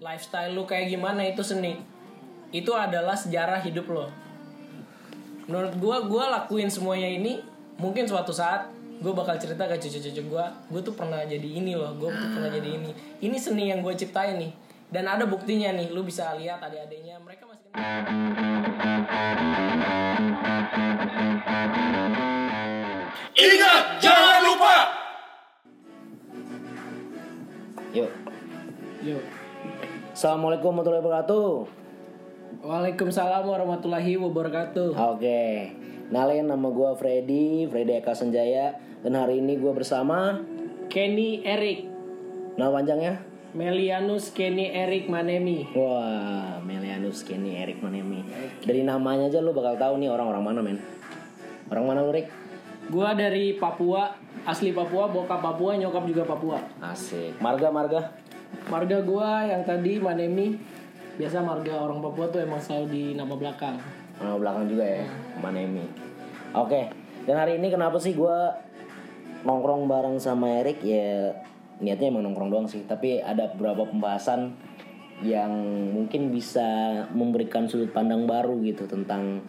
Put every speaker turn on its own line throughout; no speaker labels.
lifestyle lu kayak gimana itu seni. Itu adalah sejarah hidup lo. Menurut gua gua lakuin semuanya ini mungkin suatu saat gue bakal cerita ke cucu-cucu gua gue tuh pernah jadi ini loh gue tuh pernah jadi ini. Ini seni yang gue ciptain nih. Dan ada buktinya nih lu bisa lihat adik-adiknya mereka masih
Ingat, jangan lupa.
Yuk.
yuk
Assalamualaikum warahmatullahi wabarakatuh.
Waalaikumsalam warahmatullahi wabarakatuh
Oke. Nalin nama gue Freddy, Freddy Eka Senjaya dan hari ini gue bersama
Kenny Erik
nama panjangnya
Melianus Kenny Erik Manemi
Wah, Melianus Kenny Erik Manemi. Dari namanya aja lu bakal tahu nih orang-orang mana, men. Orang mana lu, Rick?
Gua dari Papua, asli Papua, bokap Papua, nyokap juga Papua.
Asik. Marga, marga.
Marga gua yang tadi Manemi, biasa marga orang Papua tuh emang selalu di nama belakang.
Nama belakang juga ya, Manemi. Oke. Dan hari ini kenapa sih gue nongkrong bareng sama Erik ya niatnya emang nongkrong doang sih, tapi ada beberapa pembahasan yang mungkin bisa memberikan sudut pandang baru gitu tentang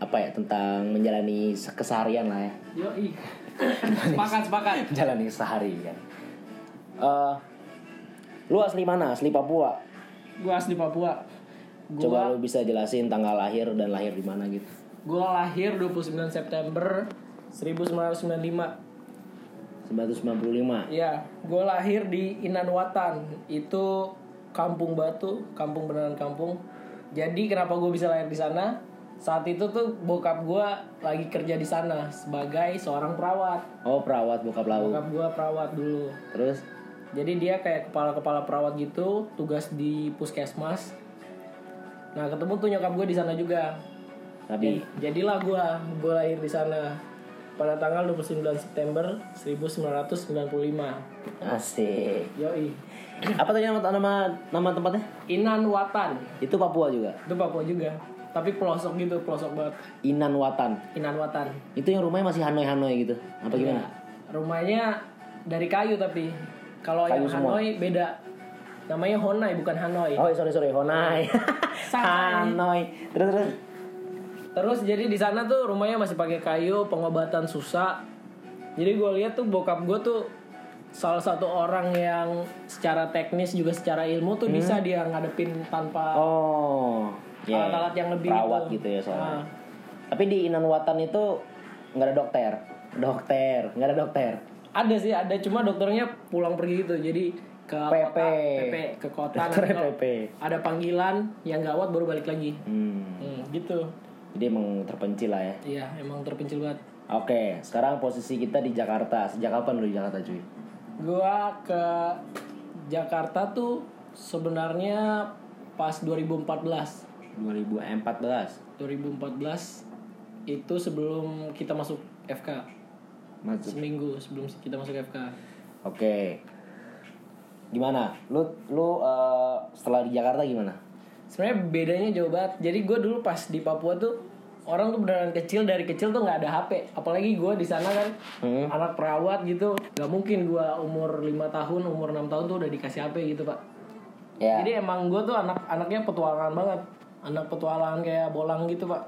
apa ya tentang menjalani keseharian lah ya
Yoi. sepakat, sepakat.
menjalani seharian Eh, lu asli mana asli Papua
Gua asli Papua. Gua,
coba lu bisa jelasin tanggal lahir dan lahir di mana gitu
gua lahir 29 September 1995.
995
Iya, gue lahir di Inanwatan. Itu kampung Batu, kampung beneran kampung. Jadi kenapa gue bisa lahir di sana? Saat itu tuh bokap gue lagi kerja di sana sebagai seorang perawat.
Oh perawat bokap laut.
Bokap gue perawat dulu.
Terus
Jadi dia kayak kepala-kepala perawat gitu, tugas di puskesmas. Nah ketemu tuh nyokap gue di sana juga.
tapi
Jadilah gue, gue lahir di sana pada tanggal 29 September 1995.
asik.
Yoi.
Apa tadi nama nama nama tempatnya?
Inan Watan
Itu Papua juga.
itu Papua juga tapi pelosok gitu pelosok banget
Inan Watan.
Inan Watan
Itu yang rumahnya masih Hanoi Hanoi gitu. Apa gimana?
Ya, rumahnya dari kayu tapi kalau yang
semua?
Hanoi beda namanya Honai bukan Hanoi
Oh sorry sorry Honai. Hanoi. Terus terus.
terus jadi di sana tuh rumahnya masih pakai kayu pengobatan susah jadi gue lihat tuh bokap gue tuh salah satu orang yang secara teknis juga secara ilmu tuh bisa dia ngadepin tanpa
Oh. ya,
alat-alat yang lebih
perawat
gitu.
gitu ya soalnya.
Ah.
Tapi di Inan Watan itu nggak ada dokter. Dokter, nggak ada dokter.
Ada sih, ada cuma dokternya pulang pergi gitu. Jadi ke
PP.
kota, PP ke kota
Dokter
nanti kalau
PP.
Ada panggilan yang gawat baru balik lagi.
Hmm.
Hmm, gitu.
Jadi emang terpencil lah ya.
Iya, emang terpencil banget.
Oke, sekarang posisi kita di Jakarta. Sejak kapan lu di Jakarta, cuy?
Gua ke Jakarta tuh sebenarnya pas 2014.
2014.
2014 itu sebelum kita masuk FK.
Masuk.
Seminggu sebelum kita masuk FK.
Oke. Gimana? Lu lu eh, setelah di Jakarta gimana?
sebenarnya bedanya jauh banget jadi gue dulu pas di Papua tuh orang tuh beneran kecil dari kecil tuh nggak ada HP apalagi gue di sana kan
Hmm.
anak perawat gitu nggak mungkin gue umur lima tahun umur enam tahun tuh udah dikasih HP gitu pak
Ya.
jadi emang gue tuh anak anaknya petualangan banget anak petualangan kayak bolang gitu pak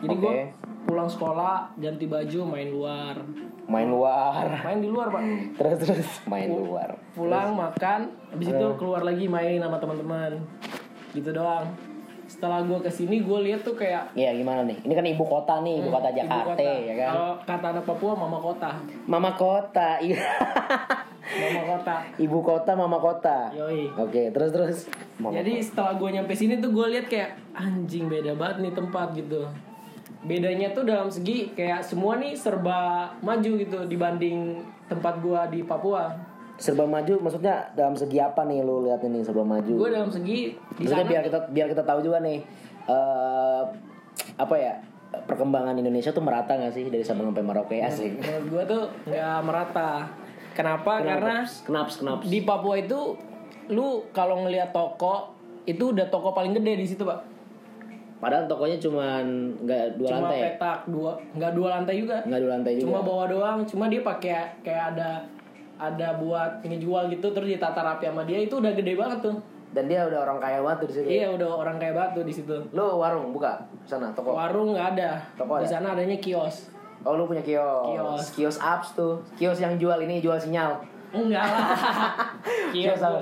jadi gue
Oke.
pulang sekolah ganti baju main luar
main luar.
main di luar pak
terus terus main luar.
pulang makan habis itu keluar lagi main sama teman-teman gitu doang setelah gue ke sini gue lihat tuh kayak
Iya gimana nih? Ini kan ibu kota nih, ibu kota
ibu
Jakarta
kota.
ya kan.
kalau kata anak Papua mama kota
Mama kota. Iya.
mama kota
ibu kota, mama kota.
yoi
Oke, terus terus. Mama
jadi setelah gue nyampe sini tuh gue lihat kayak anjing beda banget nih tempat gitu bedanya tuh dalam segi kayak semua nih serba maju gitu dibanding tempat gue di Papua
serba maju maksudnya dalam segi apa nih lu lihat ini serba maju?
gue dalam segi di
Maksudnya
sana
biar kita biar kita tahu juga nih eh apa ya perkembangan Indonesia tuh merata gak sih dari Sabang sampai Merauke asik.
menurut gue tuh nggak merata kenapa? karena
kenaps kenaps.
di Papua itu lu kalau ngelihat toko itu udah toko paling gede di situ pak
Padahal tokonya cuman nggak dua
cuma
lantai. ya?
petak dua nggak dua lantai juga
Nggak dua lantai juga.
cuma bawah doang cuma dia pakai kayak ada ada buat ngejual gitu terus ditata rapi sama dia itu udah gede banget tuh
Dan dia udah orang kaya banget tuh di situ.
iya udah orang kayak batu di situ
Lu warung buka sana toko.
warung nggak ada
Toko
di sana adanya kios
Oh lu punya kios.
Kios.
Kios apps tuh. Kios yang jual ini jual sinyal.
enggak lah kios
Kios apa?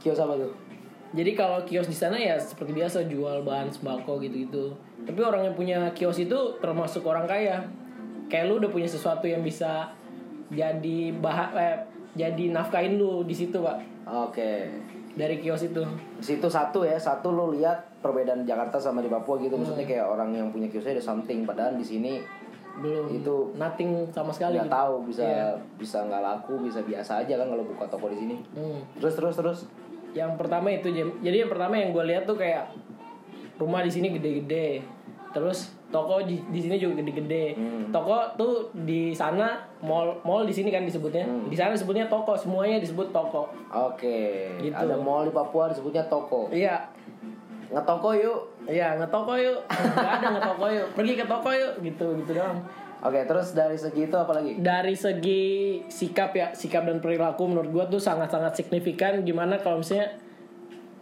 Kios apa tuh?
Jadi kalau kios di sana ya seperti biasa jual bahan sembako gitu-gitu tapi orang yang punya kios itu termasuk orang kaya kayak lu udah punya sesuatu yang bisa jadi bahan eh, jadi nafkahin lu di situ pak
Oke.
dari kios itu
Di situ satu ya, satu lu lihat perbedaan Jakarta sama di Papua gitu. Maksudnya
Hmm.
kayak orang yang punya kiosnya ada something padahal di sini
belum
itu
nothing sama sekali
nggak
gitu.
tahu bisa
Iya.
bisa nggak laku, bisa biasa aja kan kalau buka toko di sini.
Hmm.
Terus terus terus.
Yang pertama itu jadi yang pertama yang gue lihat tuh kayak rumah di sini gede-gede terus toko di, di sini juga gede-gede
Hmm.
toko tuh di sana mall mall di sini kan disebutnya
Hmm.
di sana disebutnya toko semuanya disebut toko
Oke.
Gitu.
Ada mall di Papua disebutnya toko.
iya
Ngetoko yuk.
iya ngetoko yuk nggak ada ngetoko yuk pergi ke toko yuk gitu gitu doang
Oke, terus dari segi itu apa lagi?
dari segi sikap ya sikap dan perilaku menurut gue tuh sangat-sangat signifikan gimana kalau misalnya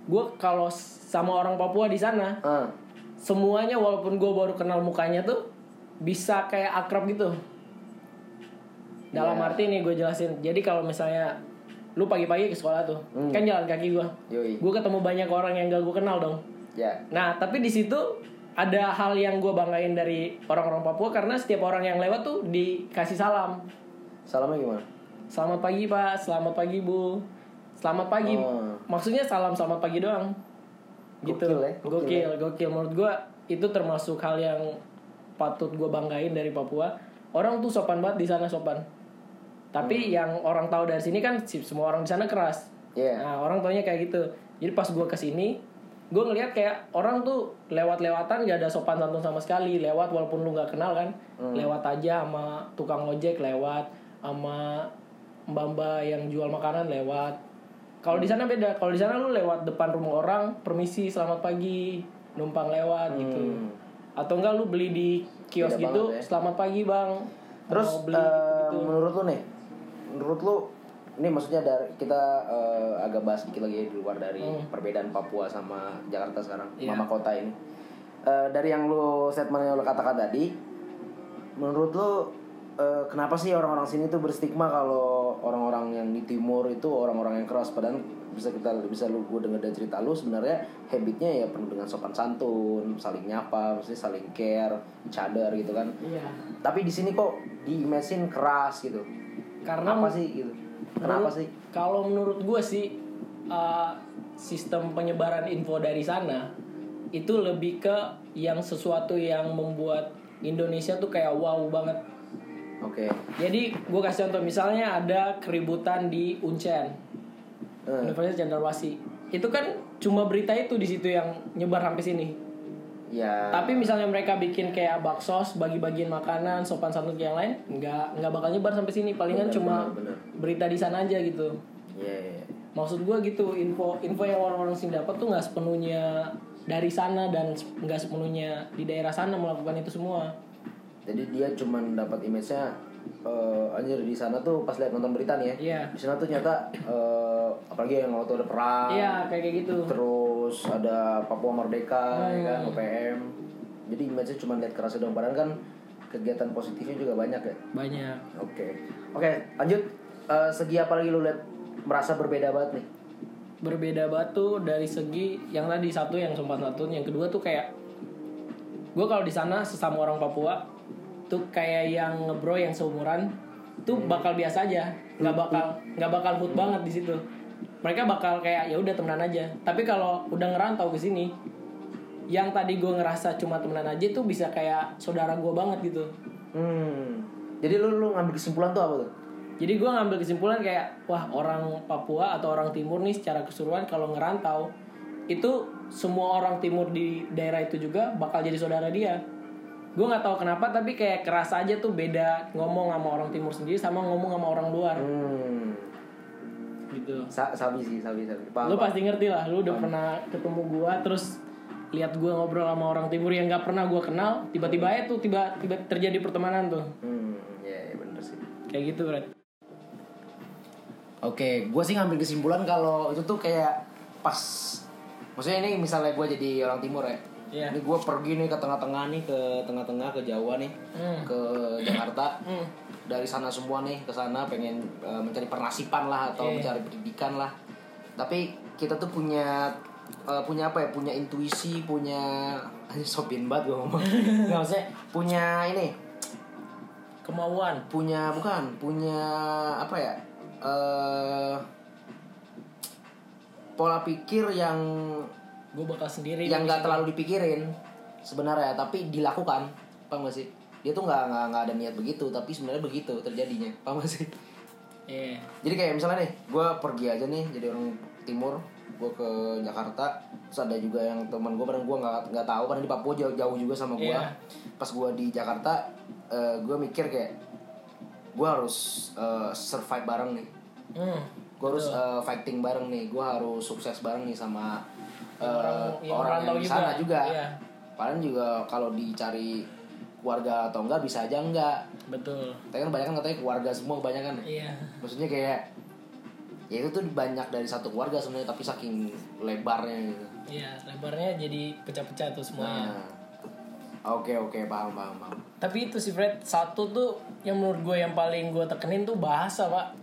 gue kalau sama orang Papua di sana
Ah,
semuanya walaupun gue baru kenal mukanya tuh bisa kayak akrab gitu dalam
Iya.
arti nih gue jelasin jadi kalau misalnya lu pagi-pagi ke sekolah tuh
Hmm.
kan jalan kaki gue gue ketemu banyak orang yang gak gue kenal dong
Ya.
nah tapi di situ ada hal yang gue banggain dari orang-orang Papua karena setiap orang yang lewat tuh dikasih salam.
Salamnya gimana?
selamat pagi pak. Selamat pagi bu. Selamat pagi.
Oh.
maksudnya salam selamat pagi doang. Gitu.
Gokil ya, gokil
gokil gokil. Menurut gue itu termasuk hal yang patut gue banggain dari Papua. Orang tuh sopan banget di sana sopan. Tapi
Hmm.
yang orang tahu dari sini kan semua orang di sana keras.
Iya.
nah orang taunya kayak gitu. Jadi pas gue ke sini gue ngelihat kayak orang tuh lewat-lewatan gak ada sopan santun sama sekali lewat walaupun lu nggak kenal kan
Hmm.
lewat aja sama tukang ojek lewat sama mbak-mbak yang jual makanan lewat kalau di sana beda kalau di sana lu lewat depan rumah orang permisi selamat pagi numpang lewat gitu
Hmm.
atau enggak lu beli di kios
Beda
gitu
ya.
selamat pagi bang
Terus
Mau beli
eh,
gitu-gitu.
menurut lu nih, menurut lu ini maksudnya dari kita eh, agak bahas sedikit lagi di luar dari
Hmm.
perbedaan Papua sama Jakarta sekarang,
Iya.
mama kota ini. Eh, dari yang lu statement yang lu katakan tadi, menurut lu eh, kenapa sih orang-orang sini tuh berstigma kalau orang-orang yang di timur itu orang-orang yang keras padahal bisa kita bisa lu gue dengar dari cerita lu sebenarnya habitnya ya penuh dengan sopan santun saling nyapa maksudnya saling care cadar gitu kan
iya
tapi di sini kok di mesin keras gitu
karena
apa sih gitu kenapa
Menurut-
sih
Kalau menurut gue sih uh, sistem penyebaran info dari sana itu lebih ke yang sesuatu yang membuat Indonesia tuh kayak wow banget.
oke
Jadi gue kasih contoh misalnya ada keributan di Uncen,
Eh,
Universitas Cendrawasih. Itu kan cuma berita itu di situ yang nyebar sampai sini.
Ya
Tapi misalnya mereka bikin kayak baksos, bagi-bagiin makanan, sopan santun yang lain, nggak nggak bakal nyebar sampai sini. Palingan
Benar,
cuma
benar, benar.
berita di sana aja gitu.
ya ya,
maksud gue gitu info info yang orang-orang sini dapat tuh nggak sepenuhnya dari sana dan nggak sepenuhnya di daerah sana melakukan itu semua
jadi dia cuman dapat image-nya eh, anjir di sana tuh pas lihat nonton berita nih ya
iya.
di sana tuh nyata eh, apalagi yang waktu ada perang
iya kayak kayak gitu.
terus ada Papua Merdeka ya kan
Hmm.
UPM jadi image-nya cuma lihat keras doang padahal kan kegiatan positifnya juga banyak ya.
Banyak.
Oke. Oke lanjut. Eh, segi apa lagi lu lihat merasa berbeda banget nih?
Berbeda batu dari segi yang tadi satu yang sopan santun yang kedua tuh kayak gue kalau di sana sesama orang Papua tuh kayak yang ngebro yang seumuran tuh bakal biasa aja. Nggak bakal nggak bakal hood banget di situ. Mereka bakal kayak ya udah temenan aja. Tapi kalau udah ngerantau ke sini yang tadi gue ngerasa cuma temenan aja tuh bisa kayak saudara gue banget gitu.
Hmm. Jadi lu lu ngambil kesimpulan tuh apa tuh?
Jadi gue ngambil kesimpulan kayak wah orang Papua atau orang Timur nih secara keseluruhan kalau ngerantau itu semua orang Timur di daerah itu juga bakal jadi saudara dia. Gue nggak tahu kenapa tapi kayak kerasa aja tuh beda ngomong sama orang Timur sendiri sama ngomong sama orang luar
hmm
gitu.
Sa sabi sih sabi sabi paham
Lu
paham.
pasti ngerti lah, lu udah pernah ketemu gue terus lihat gue ngobrol sama orang Timur yang nggak pernah gue kenal, tiba-tiba aja tuh tiba-tiba terjadi pertemanan tuh.
hmm ya, ya bener sih
Kayak gitu, Brad.
Oke, gue sih ngambil kesimpulan kalau itu tuh kayak pas, maksudnya ini misalnya gue jadi orang timur ya,
Iya.
ini gue pergi nih ke tengah-tengah nih, ke tengah-tengah ke Jawa nih,
Hmm.
ke Jakarta,
Hmm.
dari sana semua nih ke sana pengen eh, mencari pernasipan lah atau
Iya.
mencari pendidikan lah, tapi kita tuh punya eh, punya apa ya, punya intuisi, punya sopin banget gue ngomong, Nggak, maksudnya punya ini,
Kemauan.
punya bukan punya apa ya eh pola pikir yang
Gue bakal sendiri.
yang nggak terlalu dipikirin sebenarnya tapi dilakukan paham gak sih dia tuh nggak nggak nggak ada niat begitu tapi sebenarnya begitu terjadinya paham gak sih
Iya.
jadi kayak misalnya nih gue pergi aja nih jadi orang timur gue ke Jakarta terus ada juga yang teman gue padahal gue nggak nggak tahu karena di Papua jauh, jauh juga sama gue
Iya.
pas gue di Jakarta gue mikir kayak gue harus eh, survive bareng nih
Hmm.
gue harus eh, fighting bareng nih gue harus sukses bareng nih sama eh,
Orang-
orang yang di
juga.
sana juga
Iya.
Padahal juga kalau dicari keluarga atau enggak bisa aja enggak
Betul.
tapi kan banyak kan katanya keluarga semua kebanyakan
Iya.
maksudnya kayak ya itu tuh banyak dari satu keluarga sebenarnya tapi saking lebarnya gitu
Iya, lebarnya jadi pecah-pecah tuh semuanya.
nah oke oke paham paham paham
Tapi itu sih Fred, satu tuh yang menurut gue yang paling gue tekenin tuh bahasa, Pak.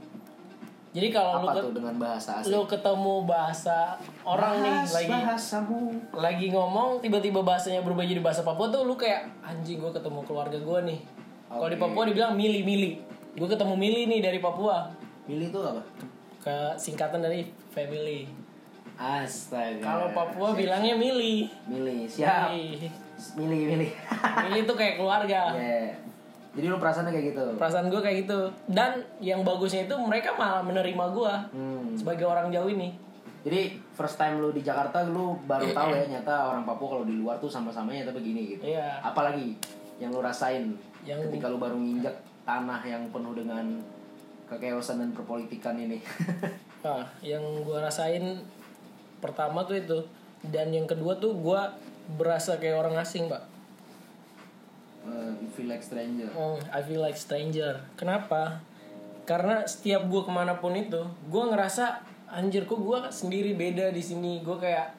Jadi kalau lu
apa
ke-
tuh dengan bahasa asing
lu ketemu bahasa orang nih lagi
bahasamu
lagi ngomong tiba-tiba bahasanya berubah jadi bahasa Papua tuh lu kayak anjing gue ketemu keluarga gue nih. Kalau di. Papua dibilang mili mili. Gue ketemu mili nih dari Papua.
milih itu apa
Ke singkatan dari family.
astaga
Kalau Papua bilangnya mili.
milih siap
Mili.
milih milih
Mili tuh kayak keluarga.
ya jadi lu perasaannya kayak gitu
Perasaan gue kayak gitu. Dan yang bagusnya itu mereka malah menerima gue
hmm.
sebagai orang jauh ini.
Jadi first time lu di Jakarta lu baru tahu ya nyata orang Papua kalau di luar tuh sama-samanya tapi begini gitu.
Iya.
Apalagi yang lu rasain
Yang-
ketika lu baru nginjak tanah yang penuh dengan kekeosan dan perpolitikan ini.
Nah, yang gue rasain pertama tuh itu. Dan yang kedua tuh gue berasa kayak orang asing, Pak.
Uh, you feel like stranger.
Hmm, I feel like stranger. Kenapa? Karena setiap gue ke mana pun itu, gue ngerasa anjir kok gue sendiri beda di sini. Gue kayak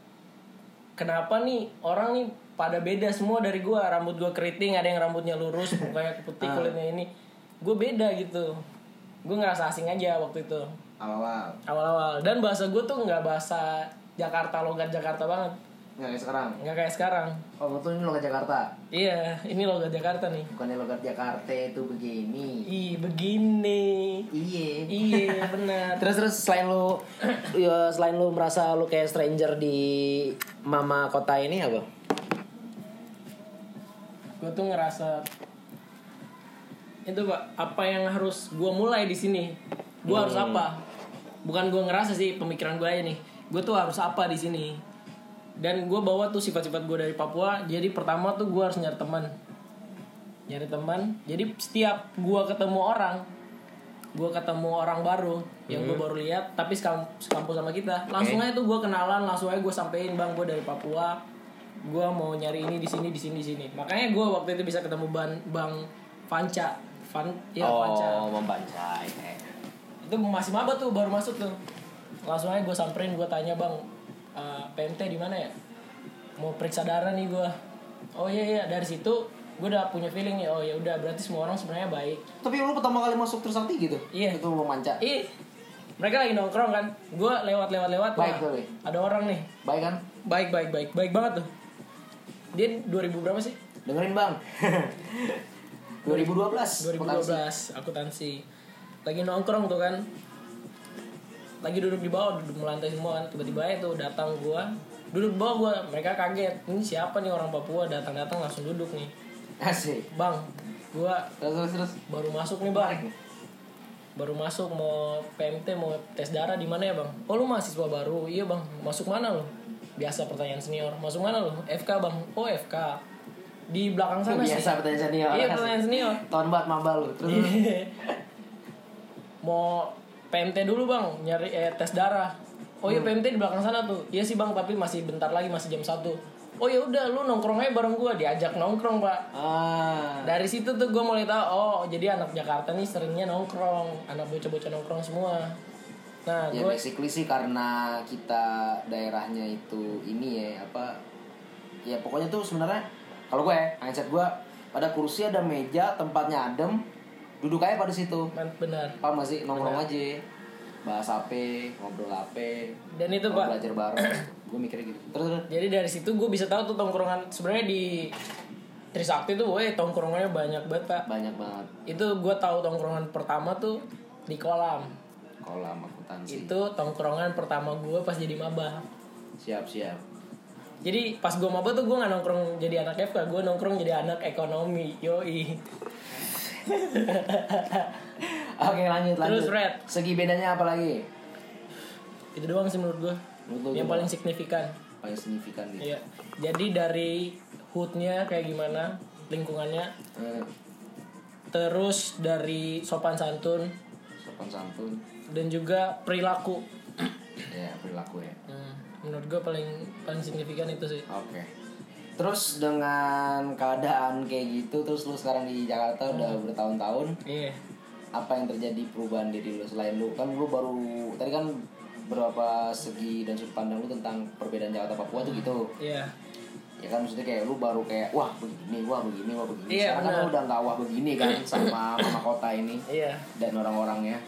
kenapa nih orang nih pada beda semua dari gue. Rambut gue keriting, ada yang rambutnya lurus, mukanya putih, kulitnya ini. Gue beda gitu. Gue ngerasa asing aja waktu itu
Awal-awal.
awal-awal. Dan bahasa gue tuh nggak bahasa Jakarta logat Jakarta banget.
Nggak kayak sekarang.
Nggak kayak sekarang.
Oh, betul ini logat Jakarta.
Iya, ini logat Jakarta nih.
Bukannya logat Jakarta itu begini.
Ih, begini.
Iya.
Iya benar.
Terus terus selain lu ya, selain lu merasa lu kayak stranger di mama kota ini apa?
Gue tuh ngerasa itu pak apa yang harus gue mulai di sini. Gue harus apa? Bukan gue ngerasa sih pemikiran gue aja nih. Gue tuh harus apa di sini. Dan gue bawa tuh sifat-sifat gue dari Papua. Jadi pertama tuh gue harus nyari teman. Nyari teman. Jadi setiap gue ketemu orang, gue ketemu orang baru yang gue baru lihat, tapi sekam- sekampus sama kita, langsung aja tuh gue kenalan, langsung aja gue sampein bang gue dari Papua, gue mau nyari ini di sini di sini di sini. Makanya gue waktu itu bisa ketemu bang bang Panca, Van, ya Panca.
membaca.
Itu masih maba tuh baru masuk tuh. Langsung aja gue samperin, gue tanya bang, eh, PMT di mana ya? Mau periksa darah nih gue. Oh iya iya dari situ gue udah punya feeling ya. Oh ya udah berarti semua orang sebenarnya baik.
Tapi lu pertama kali masuk Trisakti gitu?
Iya.
Itu memanca.
Ih, mereka lagi nongkrong kan. Gue lewat lewat lewat.
Baik tuh.
Ada orang nih.
Baik kan?
Baik baik baik baik banget tuh. Dia 2000 berapa sih?
Dengerin bang. 2012.
2012 akuntansi. Lagi nongkrong tuh kan. Lagi duduk di bawah, duduk melantai semua kan. Tiba-tiba tuh datang gua. Duduk bawah gua. Mereka kaget. Ini siapa nih orang Papua datang-datang langsung duduk nih.
Asik.
Bang, gua
Terus terus terus.
baru masuk nih bang baru masuk mau PMT mau tes darah di mana ya bang oh lu mahasiswa baru iya bang masuk mana lo biasa pertanyaan senior masuk mana lo FK bang oh FK di belakang sana sih
Biasa pertanyaan senior.
iya pertanyaan senior
Tahun banget maba lu. Terus terus.
mau PMT dulu bang nyari eh, tes darah. Oh iya PMT di belakang sana tuh. Iya sih bang tapi masih bentar lagi masih jam 1 oh ya udah lu nongkrong aja bareng gua. Diajak nongkrong pak.
Ah.
dari situ tuh gue mulai tahu oh jadi anak Jakarta nih seringnya nongkrong. Anak bocah-bocah nongkrong semua. Nah
ya
gue
basically sih karena kita daerahnya itu ini ya apa ya pokoknya tuh sebenarnya kalau gue mindset gue pada kursi ada meja tempatnya adem duduk aja pada situ.
Benar.
Paham gak sih? Nongkrong aja. Bahas apa ngobrol apa
dan itu pak.
belajar bareng gue mikirnya gitu. Terus terus.
Jadi dari situ gue bisa tahu tuh tongkrongan sebenarnya di Trisakti tuh gue tongkrongannya banyak banget pak.
Banyak banget.
Itu gue tahu tongkrongan pertama tuh di kolam.
Kolam akuntansi.
Itu tongkrongan pertama gue pas jadi maba.
Siap siap.
Jadi pas gue maba tuh gue nggak nongkrong jadi anak FK gue nongkrong jadi anak ekonomi yoi
oke lanjut lanjut.
Terus, Red.
segi bedanya apa lagi?
Itu doang sih menurut gue
Menurut
yang paling signifikan.
Paling signifikan gitu
iya. Jadi dari hoodnya kayak gimana lingkungannya?
Eh,
terus dari sopan santun.
Sopan santun.
Dan juga perilaku.
Ya perilaku ya.
Hmm, menurut gue paling paling signifikan itu sih.
Oke. Terus dengan keadaan kayak gitu, terus lu sekarang di Jakarta udah bertahun-tahun,
iya
apa yang terjadi perubahan diri lu selain lu kan lu baru tadi kan berapa segi dan sudut pandang lu tentang perbedaan Jakarta Papua tuh gitu.
iya
Ya kan maksudnya kayak lu baru kayak wah begini, wah begini, wah begini.
Iya,
Sekarang kan lu udah nggak wah begini kan sama mama kota ini
iya
dan orang-orangnya.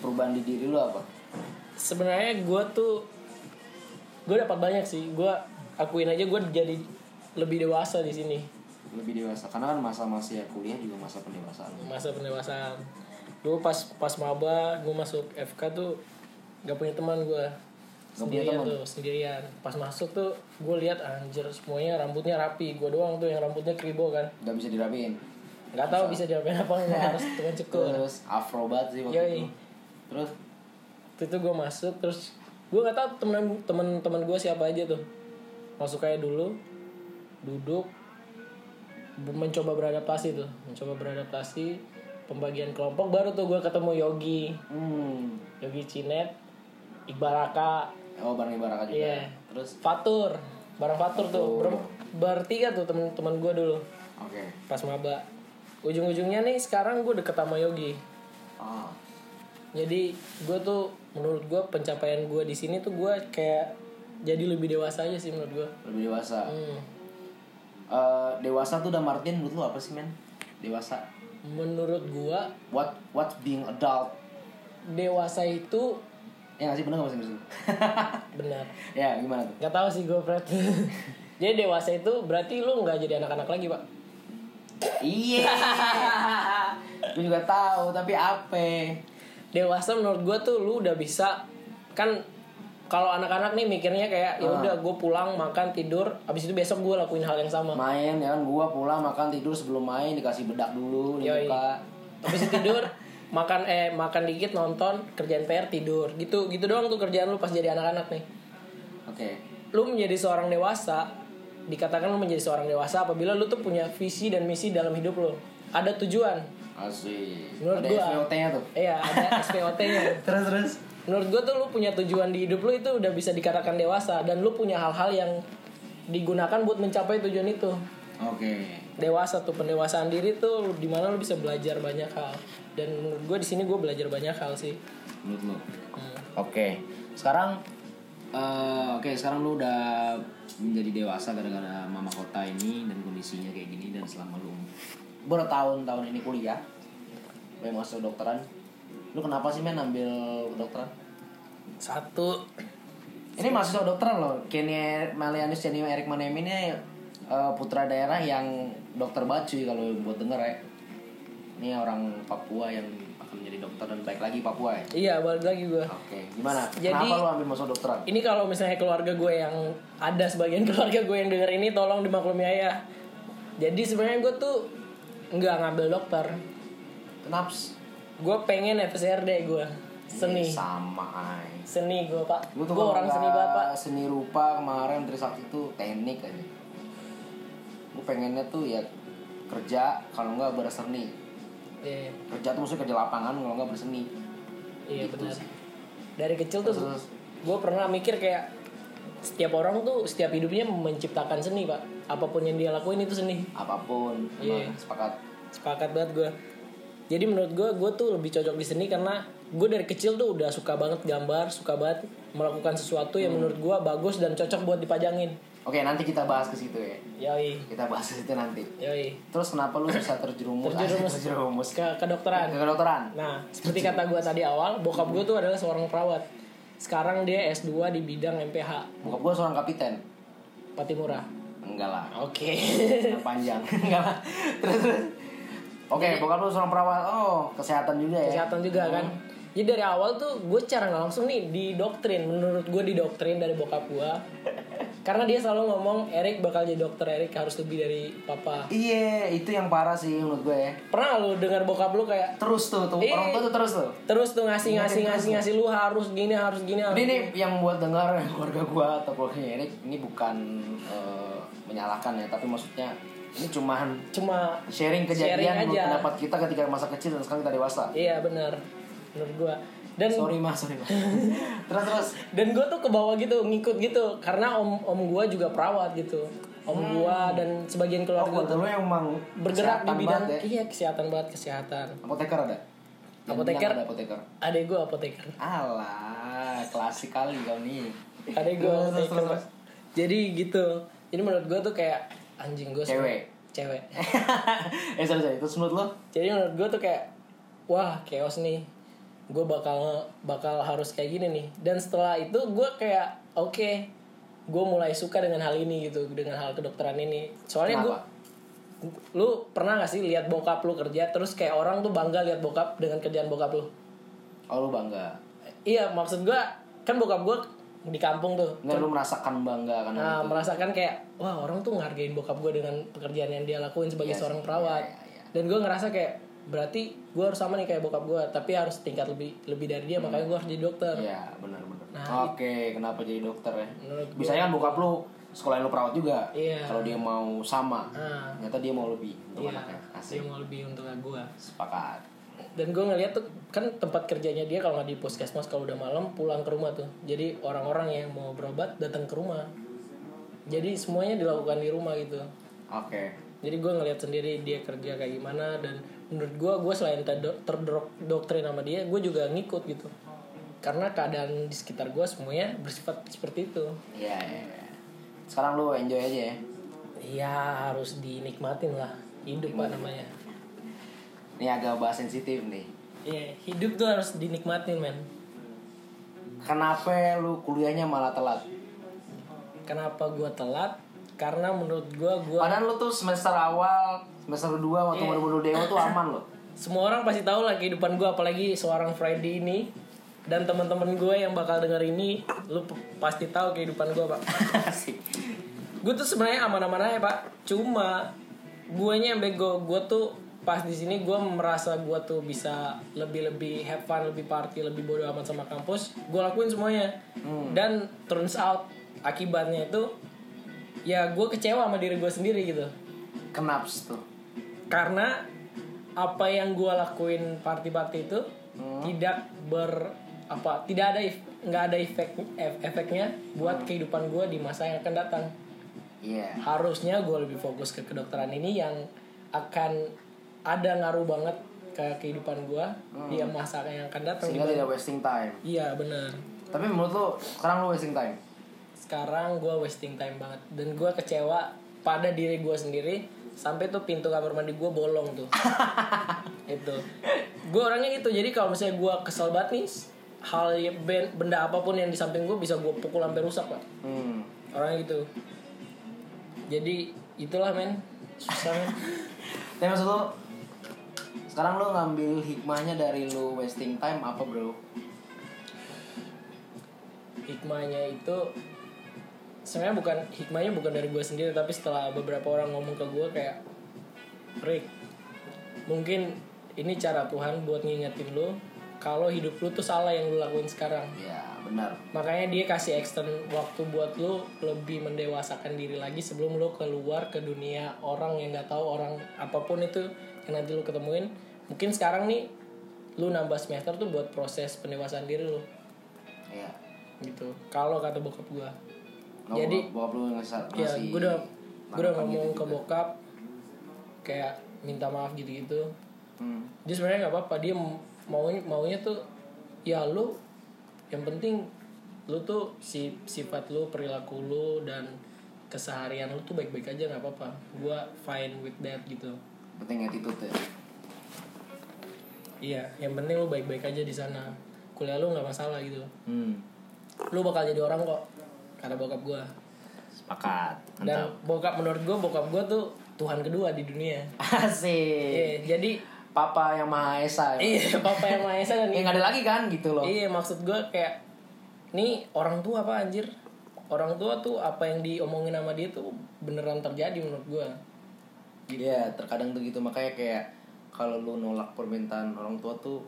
Perubahan di diri lu apa?
sebenarnya gue tuh gue dapat banyak sih gue akuin aja gue jadi lebih dewasa di sini
Lebih dewasa karena kan masa masih kuliah juga masa pendewasaan.
masa pendewasaan dulu pas pas maba gue masuk FK tuh gak punya teman gue sendirian
teman?
tuh sendirian pas masuk tuh gue lihat anjir semuanya rambutnya rapi gue doang tuh yang rambutnya kribo kan
Gak bisa dirapiin.
nggak tahu bisa diapain apa nggak harus tukang cukur
Terus afro banget sih waktu
Yoi.
itu. Terus
itu gue masuk terus gue nggak tahu temen temen temen gue siapa aja tuh masuk kayak dulu duduk mencoba beradaptasi tuh mencoba beradaptasi pembagian kelompok baru tuh gue ketemu Yogi
hmm.
Yogi Cinet Iqbal Raka
Oh bareng Ibaraka juga.
Iya.
Terus
Fatur bareng Fatur tuh ber bertiga tuh teman-teman gue dulu
oke.
pas maba ujung-ujungnya nih sekarang gue deket sama Yogi
Ah.
jadi gue tuh menurut gue pencapaian gue di sini tuh gue kayak jadi lebih dewasa aja sih menurut gue
Lebih dewasa.
hmm.
Eh, dewasa tuh udah Martin menurut lu apa sih men? Dewasa.
menurut gue
What what being adult?
dewasa itu
Ya nggak sih bener nggak bahasa Inggris lu?
benar
ya gimana tuh?
nggak tahu sih gue Fred jadi dewasa itu berarti lu nggak jadi anak-anak lagi pak
Iya. Gue juga tahu tapi apa?
dewasa menurut gue tuh lu udah bisa kan kalau anak-anak nih mikirnya kayak ya udah gue pulang makan tidur abis itu besok gue lakuin hal yang sama
Main ya kan gua pulang makan tidur sebelum main dikasih bedak dulu di
Yoi.
muka.
abis itu tidur makan eh makan dikit nonton kerjaan PR tidur gitu gitu doang tuh kerjaan lu pas jadi anak-anak nih
Oke.
lu menjadi seorang dewasa dikatakan lu menjadi seorang dewasa apabila lu tuh punya visi dan misi dalam hidup lu ada tujuan
Asik.
Menurut
Ada
gua.
SPOT-nya tuh.
iya ada SPOT-nya
Terus terus.
Menurut gue tuh lu punya tujuan di hidup lu itu udah bisa dikatakan dewasa dan lu punya hal-hal yang digunakan buat mencapai tujuan itu
Oke.
dewasa tuh pendewasaan diri tuh di mana lu bisa belajar banyak hal dan menurut gue di sini gue belajar banyak hal sih
Menurut lu?
Hmm.
Oke, sekarang eh, oke sekarang lu udah menjadi dewasa gara-gara mama kota ini dan kondisinya kayak gini dan selama lu bertahun-tahun ini kuliah, masuk dokteran, lu kenapa sih men ambil kedokteran?
satu
Ini mahasiswa dokteran loh, Kenny Malianus Cenio Erik Manem ini eh, putra daerah yang dokter cuy kalau buat denger ya. Ini orang Papua yang akan menjadi dokter dan baik lagi Papua ya.
iya balik lagi gue
Oke, gimana?
Jadi-
Kenapa lu ambil masuk dokteran?
ini kalau misalnya keluarga gue yang ada sebagian keluarga gue yang denger ini tolong dimaklumi ya jadi sebenarnya gue tuh nggak ngambil dokter
Kenapa?
Gue pengen FSRD gue seni
sama ay.
seni gue pak
Gue
orang seni banget pak
Seni rupa kemarin Trisakti itu teknik aja. Gue pengennya tuh ya kerja kalau nggak berseni.
iya
Kerja tuh maksudnya kerja lapangan kalau nggak berseni.
iya
Gitu
benar
sih.
dari kecil tuh gue pernah mikir kayak setiap orang tuh setiap hidupnya menciptakan seni pak apa pun yang dia lakuin itu seni
Apa pun,
Iya.
emang sepakat.
sepakat banget gue jadi menurut gue gue tuh lebih cocok di seni karena gue dari kecil tuh udah suka banget gambar suka banget melakukan sesuatu yang menurut gue bagus dan cocok buat dipajangin
Oke, nanti kita bahas ke situ ya.
yoi
Kita bahas ke situ nanti.
yoi
Terus kenapa lu bisa terjerumus?
Terjerumus.
terjerumus.
ke kedokteran
Ke kedokteran.
Nah, seperti kata gue tadi awal, bokap gue tuh adalah seorang perawat. Sekarang dia S2 di bidang MPH,
Bokap gua seorang kapiten.
Patimura.
Enggak lah.
Oke.
Yang panjang. Enggak lah. Terus terus. Oke, bokap lu seorang perawat. Oh, kesehatan juga ya.
Kesehatan juga kan. Jadi dari awal tuh gue secara nggak langsung nih didoktrin, menurut gue didoktrin dari bokap gue. Karena dia selalu ngomong, Erik bakal jadi dokter, Erik harus lebih dari papa.
Iya, itu yang parah sih menurut gue ya.
Pernah lu dengar bokap lu kayak
Terus tuh, tuh orang tua tuh terus tuh.
terus tuh ngasih ngasih ngasih ngasih lu harus gini harus gini harus
Ini nih yang buat dengar keluarga gua atau keluarga Erik ini bukan eh, menyalahkan ya, tapi maksudnya ini cuman
cuma
sharing kejadian
Sharing aja.
pendapat kita ketika masa kecil dan sekarang kita dewasa.
iya benar menurut gue dan
Sorry mas, sorry mas. terus terus.
dan gue tuh ke bawah gitu ngikut gitu karena om om gue juga perawat gitu om gue dan sebagian
Oh,
keluarga
keluarga lu emang
bergerak di bidang
ya.
iya kesehatan banget kesehatan
Apoteker ada?
Apoteker.
ada apoteker.
adek gue apoteker
Alah, klasik kali kau nih.
adek gue
Terus, terus,
apoteker
terus,
Pak. jadi gitu jadi menurut gue tuh kayak anjing gue
Cewek.
cewek.
Eh sorry sorry, terus menurut lo?
jadi menurut gue tuh kayak wah chaos nih. Gue bakal bakal harus kayak gini nih. Dan setelah itu gue kayak oke gue mulai suka dengan hal ini gitu dengan hal kedokteran ini. Soalnya gue lu pernah gak sih lihat bokap lu kerja terus kayak orang tuh bangga lihat bokap dengan kerjaan bokap lu?
Oh lu bangga.
iya maksud gue kan bokap gue di kampung tuh
Nggak lu merasakan bangga kan?
nah merasakan kayak wah orang tuh ngargain bokap gue dengan pekerjaan yang dia lakuin sebagai
Iya
seorang perawat
iya, iya, iya.
dan gue ngerasa kayak berarti gue harus sama nih kayak bokap gue tapi harus tingkat lebih lebih dari dia makanya gue harus jadi dokter
Iya, benar benar.
Nah,
Oke, kenapa jadi dokter ya? Bisanya kan bokap lu sekolah lu perawat juga.
Iya.
Kalau dia mau sama,
Ah.
ternyata dia mau lebih untuk
iya
anaknya.
dia
Asik.
mau lebih untuk gue
Sepakat.
Dan gue ngeliat tuh kan tempat kerjanya dia kalau nggak di puskesmas kalau udah malam pulang ke rumah tuh. Jadi orang-orang yang mau berobat datang ke rumah. Jadi semuanya dilakukan di rumah gitu.
Oke.
jadi gue ngeliat sendiri dia kerja kayak gimana dan menurut gue gue selain terdo- terdoktrin sama dia gue juga ngikut gitu. Karena keadaan di sekitar gue semuanya bersifat seperti itu.
Iya, iya, iya. Sekarang lu enjoy aja ya.
ya harus dinikmatin lah. Hidup pak namanya
Ini agak bahas sensitif nih.
Iya hidup tuh harus dinikmatin men
Kenapa lu kuliahnya malah telat?
kenapa gue telat karena menurut gue gue
Padahal lu tuh semester awal, semester 2 waktu
Iya.
baru-baru dewa tuh aman loh.
semua orang pasti tahu lah kehidupan gue apalagi seorang Freddy ini dan teman-teman gue yang bakal denger ini lu pasti tahu kehidupan gue pak gue tuh sebenarnya aman-aman aja pak cuma guanya yang bego gue tuh pas di sini gue merasa gue tuh bisa lebih lebih have fun lebih party lebih bodo amat sama kampus gue lakuin semuanya. Dan turns out akibatnya itu ya gue kecewa sama diri gue sendiri gitu.
Kenaps tuh.
karena apa yang gue lakuin party-party itu tidak ber apa tidak ada nggak ada efek ef- efeknya buat kehidupan gue di masa yang akan datang.
Iya.
harusnya gue lebih fokus ke kedokteran ini yang akan ada ngaruh banget ke kehidupan gue di masa yang akan datang.
Sehingga tidak wasting time.
iya benar.
Tapi menurut lu sekarang lu wasting time?
sekarang gue wasting time banget. Dan gue kecewa pada diri gue sendiri sampai tuh pintu kamar mandi gue bolong tuh. Itu. Gue orangnya gitu. Jadi kalau misalnya gue kesel banget nih hal benda apa pun yang di samping gue bisa gue pukul sampai rusak pak.
Hmm.
orangnya gitu. Jadi itulah men. Susah men.
Tapi maksud lu sekarang lu ngambil hikmahnya dari lu wasting time apa bro?
hikmahnya itu sebenarnya bukan hikmahnya bukan dari gue sendiri tapi setelah beberapa orang ngomong ke gue kayak Rick mungkin ini cara Tuhan buat ngingetin lo kalau hidup lu tuh salah yang lu lakuin sekarang
Ya benar.
makanya dia kasih extend waktu buat lu lebih mendewasakan diri lagi sebelum lu keluar ke dunia orang yang nggak tahu orang apa pun itu yang nanti lu ketemuin mungkin sekarang nih lu nambah semester tuh buat proses pendewasaan diri lu
Iya.
gitu kalau kata bokap gua Jadi-
bokap lu ngasih
ya gue udah gue udah ngomong
gitu
ke
juga.
bokap kayak minta maaf gitu gitu
Hmm.
dia sebenarnya nggak apa-apa dia maunya maunya tuh ya lu yang penting lu tuh si sifat lu perilaku lu dan keseharian lu tuh baik-baik aja nggak apa-apa. Gua fine with that gitu.
Penting attitude ya.
Iya yang penting lu baik-baik aja di sana. Kuliah lu nggak masalah gitu.
Hmm.
Lu bakal jadi orang kok kata bokap gua.
Sepakat
dan
mantap.
bokap menurut gua bokap gua tuh Tuhan kedua di dunia.
Asik.
Iya jadi
papa yang maha esa ya.
Iya papa yang maha esa dan
ya nggak ada lagi kan gitu loh.
Iya maksud gue kayak nih orang tua apa anjir? Orang tua tuh apa yang diomongin sama dia tuh beneran terjadi menurut gue
Iya, terkadang tuh gitu. Makanya kayak kalau lu nolak permintaan orang tua tuh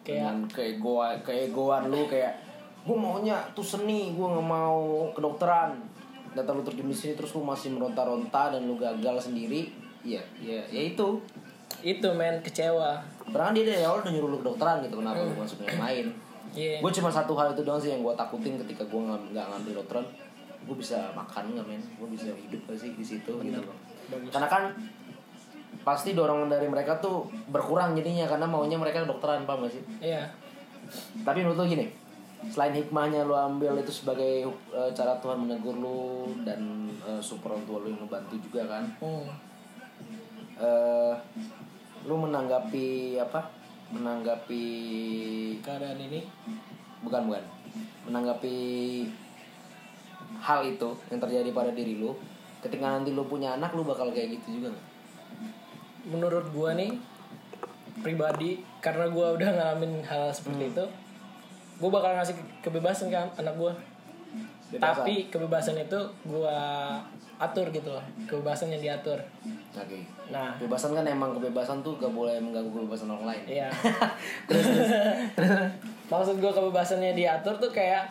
Kayak-
dengan keegoan keegoan lu kayak gue maunya tuh seni gue nggak mau kedokteran. Data lu terjun di sini terus lu masih meronta-ronta dan lu gagal sendiri iya iya ya itu
itu men kecewa.
Padahal dia dari awal udah nyuruh lu kedokteran gitu kenapa lu masuk yang lain
iya.
Gue cuma satu hal itu doang sih yang gue takutin ketika gue nggak ngambil dokteran. Gue bisa makan nggak men? Gue bisa hidup gak sih di situ gitu
Bagus.
karena kan pasti dorongan dari mereka tuh berkurang jadinya karena maunya mereka kedokteran paham gak sih?
Iya.
Tapi menurut lo gini selain hikmahnya lo ambil itu sebagai uh, cara Tuhan menegur lo dan uh, super orang tua lo yang ngebantu juga kan?
Hmm.
eh lu menanggapi apa? Menanggapi
keadaan ini?
Bukan bukan. Menanggapi hal itu yang terjadi pada diri lu ketika nanti lu punya anak lu bakal kayak gitu juga nggak?
menurut gue nih pribadi karena gue udah ngalamin hal seperti itu gue bakal ngasih kebebasan kan anak
Bebasan.
tapi kebebasan itu gue atur gitu loh kebebasan yang diatur
oke
nah
kebebasan kan emang kebebasan tuh gak boleh mengganggu kebebasan orang lain
Iya. terus, terus. Maksud gue kebebasannya diatur tuh kayak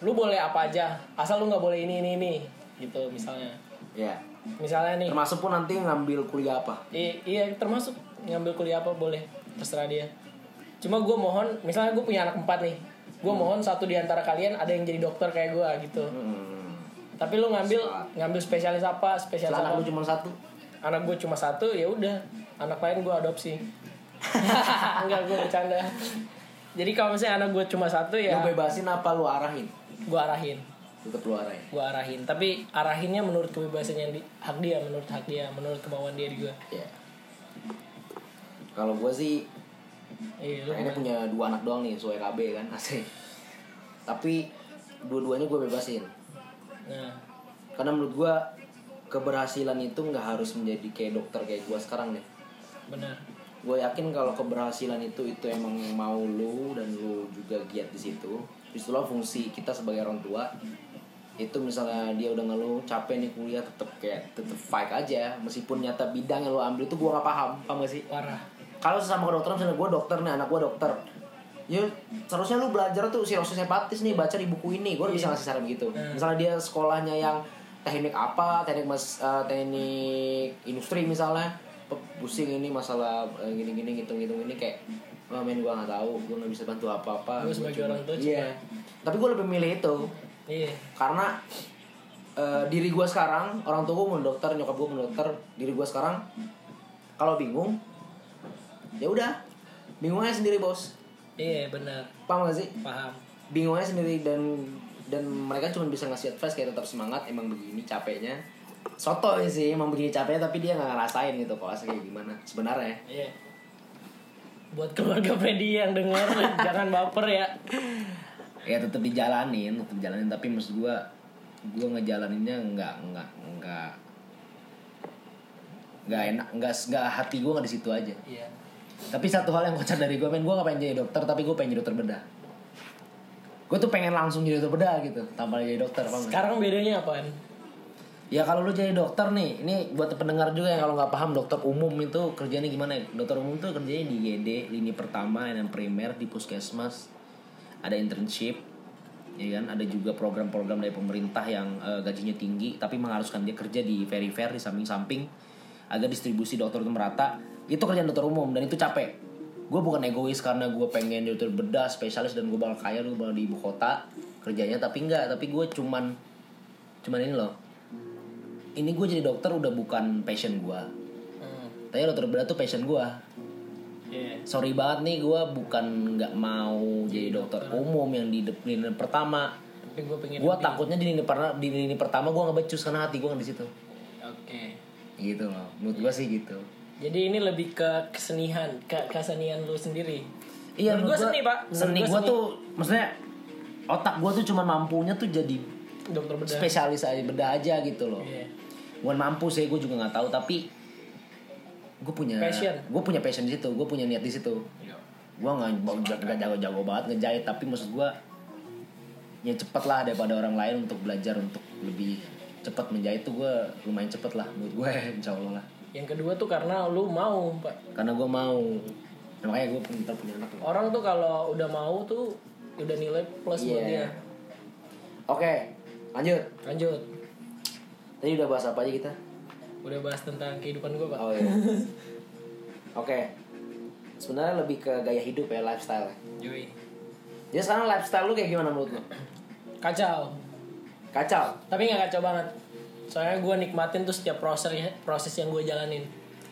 lu boleh apa aja, asal lu nggak boleh ini ini ini gitu misalnya.
ya
Misalnya nih,
termasuk pun nanti ngambil kuliah apa
i- iya termasuk ngambil kuliah apa boleh terserah dia. Cuma gue mohon, misalnya gue punya anak empat nih, gue mohon satu di antara kalian ada yang jadi dokter kayak gue gitu.
hmm.
Tapi lu ngambil ngambil spesialis apa, spesialis
Setelah
apa?
anak lu cuma satu.
Anak gue cuma satu ya udah. Anak lain gue adopsi. Enggak gue bercanda. Jadi kalau misalnya anak gue cuma satu ya
lu bebasin apa lu arahin?
Gue arahin.
Tetep lu arahin?
Gue arahin. Tapi arahinnya menurut kebebasan yang di, hak dia menurut hak dia menurut kemauan dia di gue
ya kalau gue sih
iya
Nah, ini punya dua anak doang nih sesuai KB kan asik. Tapi dua-duanya gue bebasin
nah
karena menurut gue keberhasilan itu nggak harus menjadi kayak dokter kayak gue sekarang nih
benar.
Gue yakin kalau keberhasilan itu itu emang mau lu dan lu juga giat di situ. Itulah fungsi kita sebagai orang tua. Itu misalnya dia udah ngeluh capek nih kuliah tetep kayak tetep fight aja. Meskipun nyata bidang yang lu ambil itu gue nggak paham paham gak sih?
Parah.
Kalau sesama kedokteran misalnya gue dokter nih anak gue dokter ya seharusnya lu belajar tuh sirosis hepatis nih baca di buku ini. Gue bisa ngasih saran gitu. Misalnya dia sekolahnya yang teknik apa teknik mas eh, teknik industri misalnya. Pusing ini masalah eh, gini-gini ngitung-ngitung ini kayak wah men gue nggak tahu gue nggak bisa bantu apa-apa.
Gua sebagai orang tua
iya. Tapi gue lebih milih itu.
Iya.
Karena eh, diri gue sekarang orang tua gue mau dokter nyokap gue mau dokter diri gue sekarang kalau bingung ya udah bingungnya sendiri bos
iya benar.
Paham gak sih?
Paham.
Bingungnya sendiri dan dan mereka cuma bisa ngasih advice kayak tetap semangat emang begini capeknya. Soto sih emang begini capeknya tapi dia nggak ngerasain gitu asli kayak gimana sebenarnya.
Iya. Buat keluarga Freddy yang denger jangan baper ya.
Ya tetap dijalanin tetap jalanin tapi maksud gue gue ngejalaninnya nggak nggak nggak nggak enak nggak nggak hati gue nggak di situ aja.
Iya
tapi satu hal yang kocak dari gue men gue gak pengen jadi dokter tapi gue pengen jadi dokter bedah. Gue tuh pengen langsung jadi dokter bedah gitu tanpa jadi dokter nggak?
sekarang bedanya apaan
ya kalau lu jadi dokter nih ini buat pendengar juga yang kalau nggak paham dokter umum itu kerjanya gimana? Ya dokter umum tuh kerjanya di GD lini pertama dan primer di puskesmas. Ada internship ya kan? Ada juga program-program dari pemerintah yang eh, gajinya tinggi tapi mengharuskan dia kerja di very-very di samping-samping. Agar distribusi dokter itu merata itu kerjaan dokter umum dan itu capek. Gue bukan egois karena gue pengen dokter bedah spesialis dan gue bakal kaya gue bakal di ibu kota kerjanya tapi enggak. Tapi gue cuman cuman ini loh. Ini gue jadi dokter udah bukan passion gue
hmm.
tapi dokter bedah tuh passion gue
Iya.
sorry banget nih gue bukan nggak mau jadi dokter umum yang di lini pertama.
Tapi gue pengen
gue
lebih.
takutnya di lini pertama di lini pertama gue nggak becus karena hati gue nggak di situ.
Oke.
gitu loh. Menurut gue sih gitu
Jadi ini lebih ke kesenian, ke kesenian lu sendiri.
iya
Menurut gue seni pak. Menurut
seni gue tuh maksudnya otak gue tuh cuma mampunya tuh jadi
dokter bedah.
spesialis aja beda aja gitu loh
Iya.
bukan mampu sih gue juga nggak tahu tapi gue punya
Passion.
gue punya passion di situ gue punya niat di situ gue nggak nggak jago-jago banget ngejahit tapi maksud gue ya cepet lah daripada orang lain untuk belajar untuk lebih cepat menjahit tuh gue lumayan cepet lah menurut gue insya Allah lah
Yang kedua tuh karena lu mau, Pak.
karena gue mau Nah, makanya gue pintar punya anak
Orang tuh kalau udah mau tuh udah nilai plus buat
Iya.
dia.
oke lanjut
Lanjut.
tadi udah bahas apa aja kita
Udah bahas tentang kehidupan gue, Pak.
oh iya oke sebenarnya lebih ke gaya hidup ya lifestyle
Yoi.
jadi sekarang lifestyle lu kayak gimana menurut lu
Kacau.
kacau
Tapi nggak kacau banget. Soalnya gue nikmatin tuh setiap proses proses yang gue jalanin.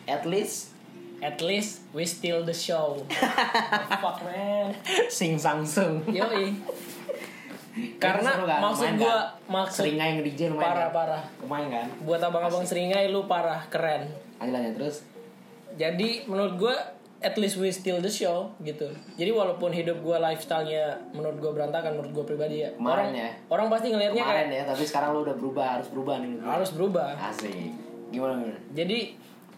at least
At least we still the show. Fuck man.
sing sangsung
Yoi. Karena
kan?
maksud gue
kan?
maksud
seringai yang DJ lumayan
parah
kan?
parah.
lumayan kan
Buat abang-abang seringai lu parah keren.
lanjut lanjut terus
Jadi menurut gue at least we still the show gitu. Jadi walaupun hidup gue lifestyle-nya menurut gue berantakan menurut gue pribadi ya.
Kemarin
orang
ya.
orang pasti ngelihatnya kayak
kemarin ya tapi sekarang lu udah berubah harus berubah nih
harus berubah.
asik gimana gimana
Jadi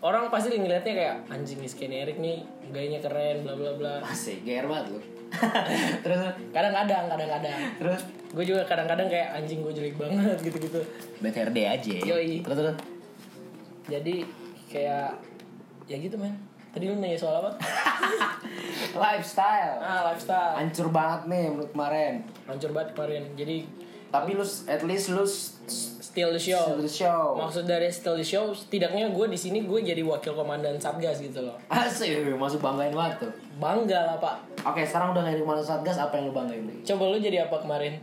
orang pasti ngelihatnya kayak anjing nih Skinny Eric nih gayanya keren bla bla bla.
asik GR banget lu terus
Kadang-kadang kadang-kadang
terus
gue juga kadang-kadang kayak anjing gue jelek banget gitu-gitu.
BTRD aja
Yoi.
terus terus
Jadi kayak ya gitu men. Tadi lu nanya soal apa?
lifestyle
ah lifestyle.
hancur banget nih menurut kemarin
Hancur banget kemarin. Jadi
tapi lu at least lu
still the show.
still the show
Maksud dari still the show, setidaknya gue di sini gue jadi wakil komandan satgas gitu loh.
asik masuk banggain banget tuh
Bangga lah pak.
Oke, sekarang udah ngiri ke mana satgas, apa yang lu banggain nih?
Coba lu jadi apa kemarin?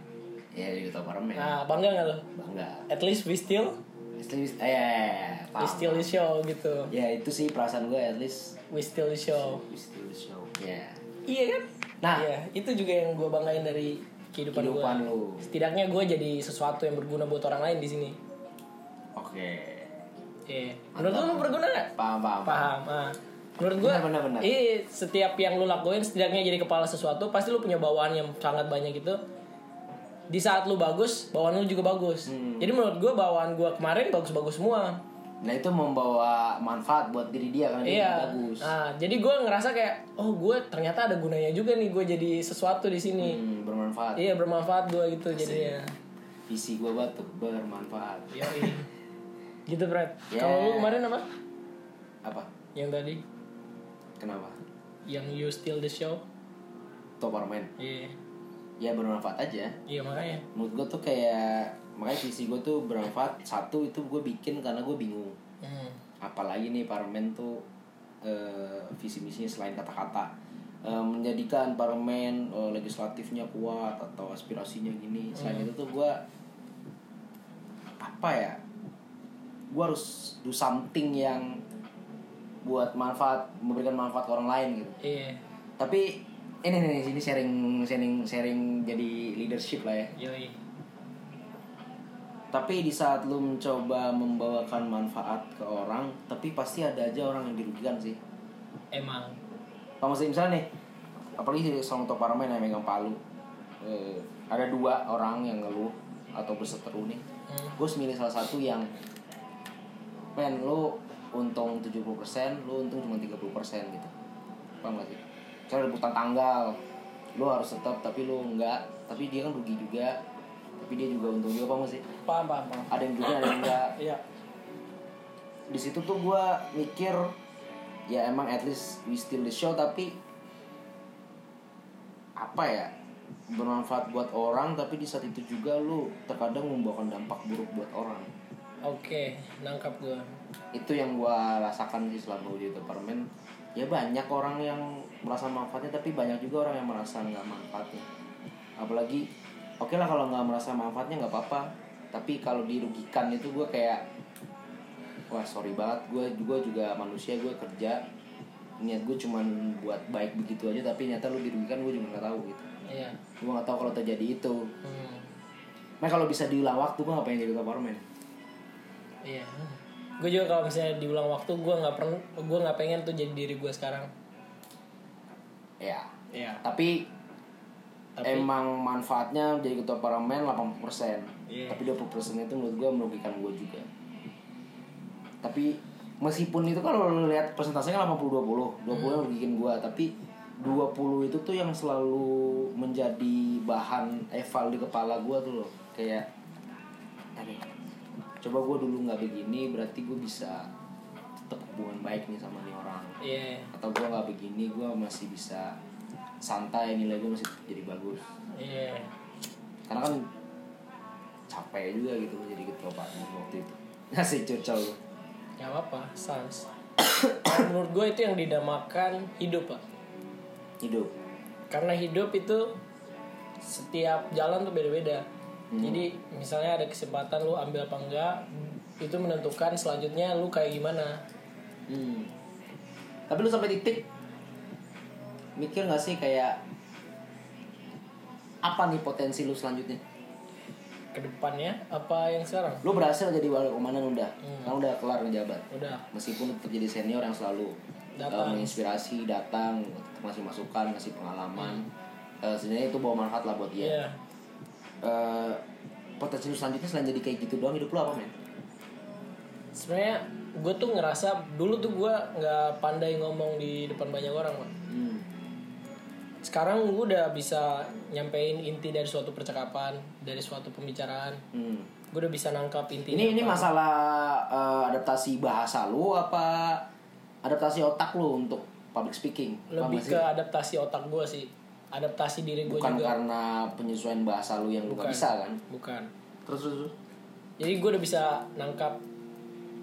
Ya, jadi ketua parlemen.
Nah bangga gak lo?
Bangga.
At least we still,
At least, eh, ya, ya, ya,
we still the show gitu.
Ya, itu sih perasaan gue, at least
We still show.
we still show. Ya.
Iya kan?
Nah.
Iya, itu juga yang gue banggain dari kehidupan,
Kehidupan
gue.
lu.
Setidaknya gue jadi sesuatu yang berguna buat orang lain di sini.
Oke.
Iya. Menurut lu berguna gak?
Paham, paham.
Paham. Ah. Menurut gue, iya setiap yang lu lakuin setidaknya jadi kepala sesuatu pasti lu punya bawaan yang sangat banyak gitu. Di saat lu bagus, bawaan lu juga bagus.
Hmm.
Jadi menurut gue bawaan gue kemarin bagus-bagus semua.
Nah, itu membawa manfaat buat diri dia dia
Iya.
bagus.
Nah, jadi gue ngerasa kayak, oh gue ternyata ada gunanya juga nih gue jadi sesuatu di sini.
Hmm, bermanfaat.
Iya bermanfaat gue gitu jadinya.
Visi gue batu bermanfaat.
Yoi. gitu Brad.
Yeah.
Kalau lu kemarin apa?
Apa?
Yang tadi,
Kenapa?
yang you still the show.
Parlemen.
Iya.
Ya bermanfaat aja.
Iya makanya.
Menurut gue tuh kayak makanya visi gue tuh bermanfaat. Satu itu gue bikin karena gue bingung.
Hmm.
apalagi nih parlemen tuh eh, visi misinya selain kata-kata eh, menjadikan parlemen eh, legislatifnya kuat atau aspirasinya gini selain itu tuh gue apa ya gue harus do something yang buat manfaat memberikan manfaat ke orang lain gitu
Iya.
tapi ini nih sini sharing sharing sharing jadi leadership lah ya
Yoi.
Tapi di saat lu mencoba membawakan manfaat ke orang tapi pasti ada aja orang yang dirugikan sih.
Emang.
kalau misalnya misalnya nih apalagi sama ketua parlemen yang megang palu. Eh, ada dua orang yang ngeluh atau berseteru nih.
Hmm.
gue milih salah satu yang men lu untung 70% lu untung cuma 30% gitu. Paham gak sih? Ada utang tanggal lu harus tetap tapi lu enggak tapi dia kan rugi juga tapi dia juga untung juga paham gak sih
Paham, paham, paham.
ada yang juga ada yang enggak
Iya.
di situ tuh gue mikir ya emang at least we still the show tapi apa ya bermanfaat buat orang tapi di saat itu juga lu terkadang membawakan dampak buruk buat orang
Oke, nangkap gue.
itu yang gue rasakan sih selama di departemen ya banyak orang yang merasa manfaatnya tapi banyak juga orang yang merasa nggak manfaatnya apalagi oke lah kalau nggak merasa manfaatnya nggak apa-apa. Tapi kalau dirugikan itu gue kayak wah sorry banget. Gue juga juga manusia gue kerja. Niat gue cuman buat baik begitu aja tapi ternyata lu dirugikan gue juga nggak tahu gitu.
Iya.
Gue nggak tahu kalau terjadi itu.
Hmm.
Nah kalau bisa diulang waktu gue ngapain jadi ketua parlemen
iya. Gue juga kalau misalnya diulang waktu gue nggak pernah gue nggak pengen tuh jadi diri gue sekarang.
Ya
iya.
Tapi,
Tapi-
emang manfaatnya jadi ketua parlemen 80%
Iya.
tapi 20% itu menurut gue merugikan gue juga. Tapi meskipun itu kalau lihat persentasenya 80 20 20 yang merugikan gue tapi 20 itu tuh yang selalu menjadi bahan eval di kepala gue tuh loh. Kayak aduh, coba gue dulu nggak begini berarti gue bisa tetap hubungan baik nih sama nih orang.
Iya.
Atau gue nggak begini gue masih bisa santai nilai gue masih jadi bagus.
Iya.
Karena kan capek juga gitu jadi ketua parlemen waktu itu. Ngasih curcol gue
ya apa sans. Menurut gue itu yang dinamakan hidup pak.
Hidup.
Karena hidup itu setiap jalan tuh beda-beda. Jadi misalnya ada kesempatan lu ambil apa enggak itu menentukan selanjutnya lu kayak gimana.
Hmm. tapi lu sampai titik mikir nggak sih kayak apa nih potensi lu selanjutnya?
Ke depannya apa yang sekarang?
Lu berhasil jadi wali komandan udah.
Hmm.
kan udah kelar ngejabat.
Udah.
Meskipun tetap jadi senior yang selalu
Datang.
uh, menginspirasi datang ngasih masukan ngasih pengalaman. Eh, sebenarnya itu bawa manfaat lah buat dia.
Iya.
Eh, potensi lu selanjutnya selain jadi kayak gitu doang hidup lu apa men?
Sebenarnya gue tuh ngerasa dulu tuh gue nggak pandai ngomong di depan banyak orang Pak.
hmm.
Sekarang gue udah bisa nyampein inti dari suatu percakapan dari suatu pembicaraan
Hmm.
gue udah bisa nangkap intinya
ini ini
apa.
masalah eh, adaptasi bahasa lu apa adaptasi otak lu untuk public speaking
lebih ke adaptasi otak gue sih adaptasi diri gue
bukan
juga
karena penyesuaian bahasa lu yang lu gak
Bukan.
bisa kan
bukan
terus terus, terus.
jadi gue udah bisa nangkap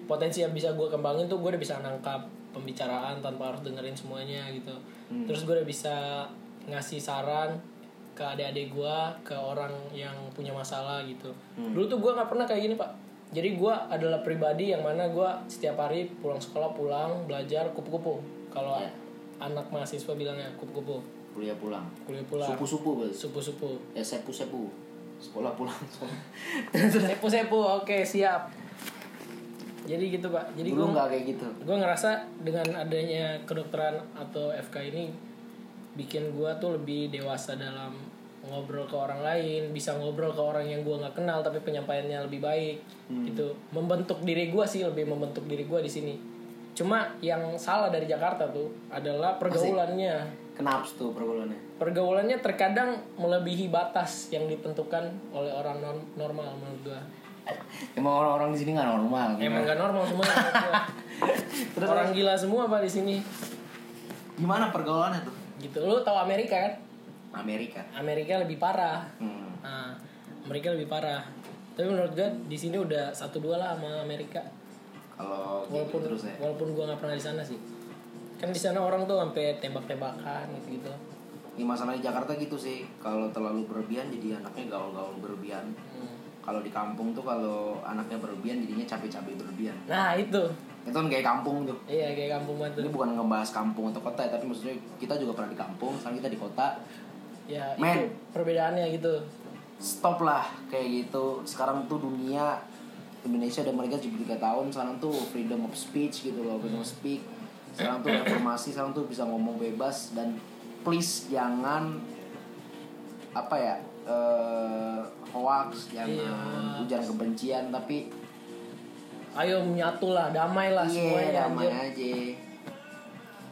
potensi yang bisa gue kembangin tuh gue udah bisa nangkap pembicaraan tanpa harus dengerin semuanya gitu
Hmm.
terus gue udah bisa ngasih saran ke adik-adik gue ke orang yang punya masalah gitu.
Hmm.
dulu tuh gue nggak pernah kayak gini pak. Jadi gue adalah pribadi yang mana gue setiap hari pulang sekolah pulang belajar kupu-kupu. Kalau
Iya.
anak mahasiswa bilangnya kupu-kupu.
Kuliah pulang.
Kuliah pulang.
Supu supu berarti
supu-supu.
Ya sepu sepu sekolah pulang.
Sepu-sepu oke siap. Jadi gitu pak. Jadi
dulu
gue
nggak kayak gitu.
gue ngerasa dengan adanya kedokteran atau FK ini bikin gue tuh lebih dewasa dalam ngobrol ke orang lain bisa ngobrol ke orang yang gue nggak kenal tapi penyampaiannya lebih baik. Gitu. Membentuk diri gue sih lebih membentuk diri gue di sini. Cuma yang salah dari Jakarta tuh adalah pergaulannya.
Kenapa tuh pergaulannya?
Pergaulannya terkadang melebihi batas yang ditentukan oleh orang non- normal menurut gue
emang orang-orang di sini nggak normal
emang gak normal semua orang gila semua pak di sini.
Gimana pergaulannya tuh
gitu. Lu tahu Amerika kan?
Amerika.
Amerika lebih parah.
Hmm.
nah Amerika lebih parah. Tapi menurut gue di sini udah satu dua lah sama Amerika.
Kalau gitu
walaupun
terus ya.
walaupun gue nggak pernah di sana sih. Kan di sana orang tuh sampai tembak-tembakan gitu gitu
Ini masalah di Jakarta gitu sih. Kalau terlalu berlebihan jadi anaknya gaul-gaul berlebihan. Kalau di kampung tuh kalau anaknya berlebihan jadinya capek-capek berlebihan.
Nah itu
itu kan kayak kampung tuh.
Iya kayak kampung banget
ini bukan ngebahas kampung atau kota ya tapi maksudnya kita juga pernah di kampung sekarang kita di kota.
Ya
Men.
perbedaannya gitu.
Stop lah kayak gitu. Sekarang tuh dunia Indonesia udah mereka 73 tahun sekarang tuh freedom of speech gitu loh freedom of speak. Sekarang tuh reformasi sekarang tuh bisa ngomong bebas dan please jangan apa ya eh hoax jangan
Iya.
ujaran kebencian tapi
ayo menyatu lah damai lah
iya
semuanya
damai
anjir.
aja.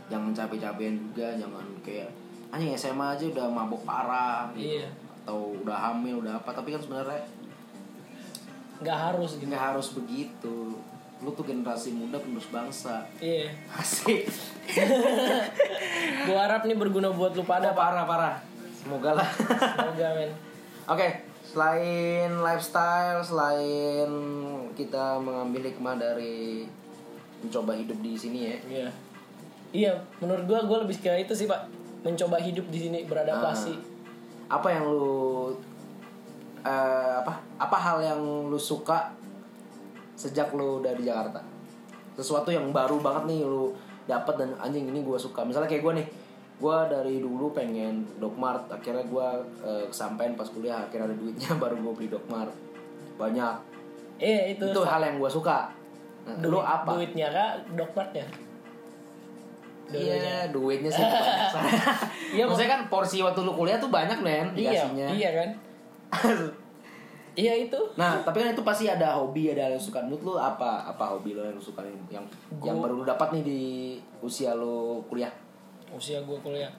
Jangan capek-capekin juga jangan kayak anjing SMA aja udah mabok parah gitu.
Iya.
atau udah hamil udah apa tapi kan sebenarnya
nggak harus gitu.
nggak harus begitu. Lu tuh generasi muda penerus bangsa.
Iya.
Asik.
Gua harap nih berguna buat lu pada
ada parah parah. Semoga lah.
Semoga men.
Oke selain lifestyle selain kita mengambil hikmah dari mencoba hidup di sini ya
Iya. Iya, menurut gua gua lebih ke itu sih, Pak. Mencoba hidup di sini beradaptasi.
apa yang lu eh, apa apa hal yang lu suka sejak lu udah di Jakarta sesuatu yang baru banget nih lu dapat dan anjing ini gue suka misalnya kayak gue nih gue dari dulu pengen Dogmart akhirnya gue uh, kesampaian pas kuliah akhirnya ada duitnya baru gue beli Dogmart banyak
Iya itu.
itu hal yang gue suka nah, lu
Duit-
apa
Duitnya kak dokternya.
Iya, duitnya sih banyak.
Iya,
maksudnya kan porsi waktu lu kuliah tuh banyak men
Iya,
dikasihnya.
iya kan. iya itu.
Nah, tapi kan itu pasti ada hobi, ada yang suka. Menurut lu apa? Apa hobi lo yang suka yang yang, yang baru lu dapat nih di usia lu kuliah?
Usia gue kuliah.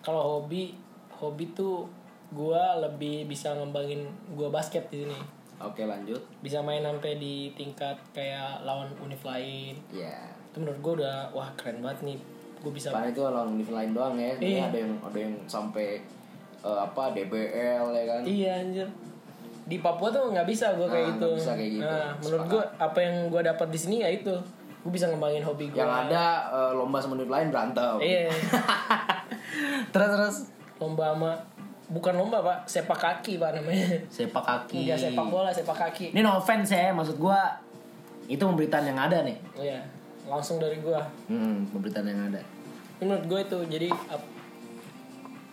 Kalau hobi, hobi tuh gue lebih bisa ngembangin gue basket di sini.
Oke, lanjut.
Bisa main sampai di tingkat kayak lawan univ lain.
Ya.
Itu menurut gue udah wah keren banget nih. Gue bisa
Karena itu lawan univ lain doang ya.
Iya.
ada yang ada yang sampai eh, apa DBL ya kan.
Iya anjir. Di Papua tuh nggak bisa gue kayak
Nah,
gitu.
bisa kayak gitu.
Nah, menurut gue apa yang gue dapat di sini ya itu. Gue bisa ngembangin hobi gue.
Yang ada eh, lomba sama univ lain berantem.
Iya.
terus terus
lomba sama bukan lomba pak, sepak kaki pak namanya.
sepak kaki.
Enggak sepak bola, sepak kaki.
Ini no offense ya, maksud gua itu pemberitaan yang ada nih.
Iya. Langsung dari gue.
Hmm, pemberitaan yang ada.
Menurut gue itu jadi ap-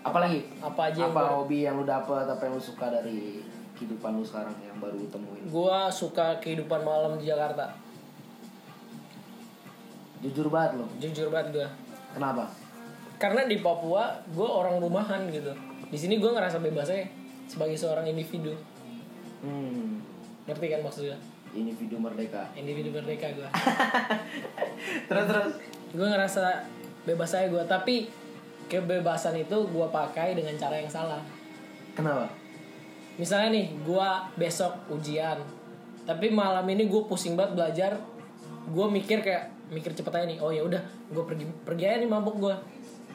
Apalagi?
apa aja yang
apa
gua-
hobi yang lu dapet apa yang lu suka dari kehidupan lu sekarang yang baru temuin
gue suka kehidupan malam di Jakarta.
Jujur banget lo
Jujur banget gue.
kenapa
Karena di Papua gue orang rumahan gitu. Di sini gue ngerasa bebasnya sebagai seorang individu.
hmm
Ngerti kan maksudnya?
individu merdeka
Individu merdeka gue.
terus terus
gue ngerasa bebas aja gue tapi kebebasan itu gue pakai dengan cara yang salah
kenapa
misalnya nih gue besok ujian tapi malam ini gue pusing banget belajar gue mikir kayak mikir cepet aja nih oh ya udah gue pergi pergi aja nih mabuk gue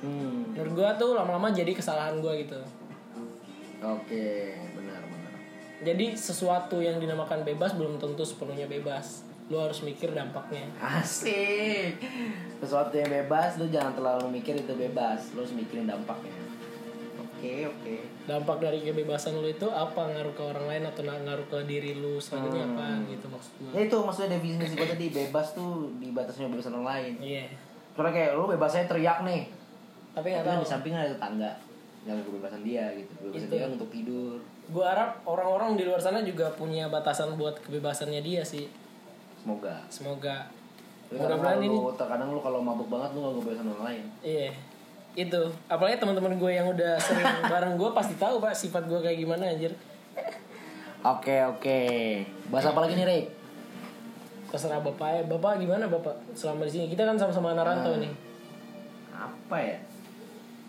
hmm.
Menurut gue tuh lama-lama jadi kesalahan gue gitu.
Oke benar benar.
Jadi sesuatu yang dinamakan bebas belum tentu sepenuhnya bebas. Lu harus mikir dampaknya.
Asik. Sesuatu yang bebas lu jangan terlalu mikir itu bebas. Lu harus mikirin dampaknya oke oke.
Dampak dari kebebasan lu itu apa? Ngaruh ke orang lain atau ngaruh ke diri lu selanjutnya apa gitu maksud gue
ya itu maksudnya definisi gue tadi bebas tuh dibatasnya kebebasan orang lain.
Iya.
Soalnya kayak lu bebasnya teriak nih.
Tapi nggak
Tapi kan
tahu.
di samping ada tetangga yang kebebasan dia gitu kebebasan
Itu.
dia kan untuk tidur.
Gue harap orang-orang di luar sana juga punya batasan buat kebebasannya dia sih.
Semoga.
Semoga. Mudah-mudahan ini
terkadang lu kalau mabuk banget lu gak kebebasan orang lain.
Iya itu. Apalagi teman-teman gue yang udah sering bareng gue pasti tahu pak sifat gue kayak gimana anjir.
Oke oke. Bahas apa lagi nih Rick
terserah bapak ya. Bapak gimana bapak selama di sini? Kita kan sama-sama anak rantau nih
apa ya?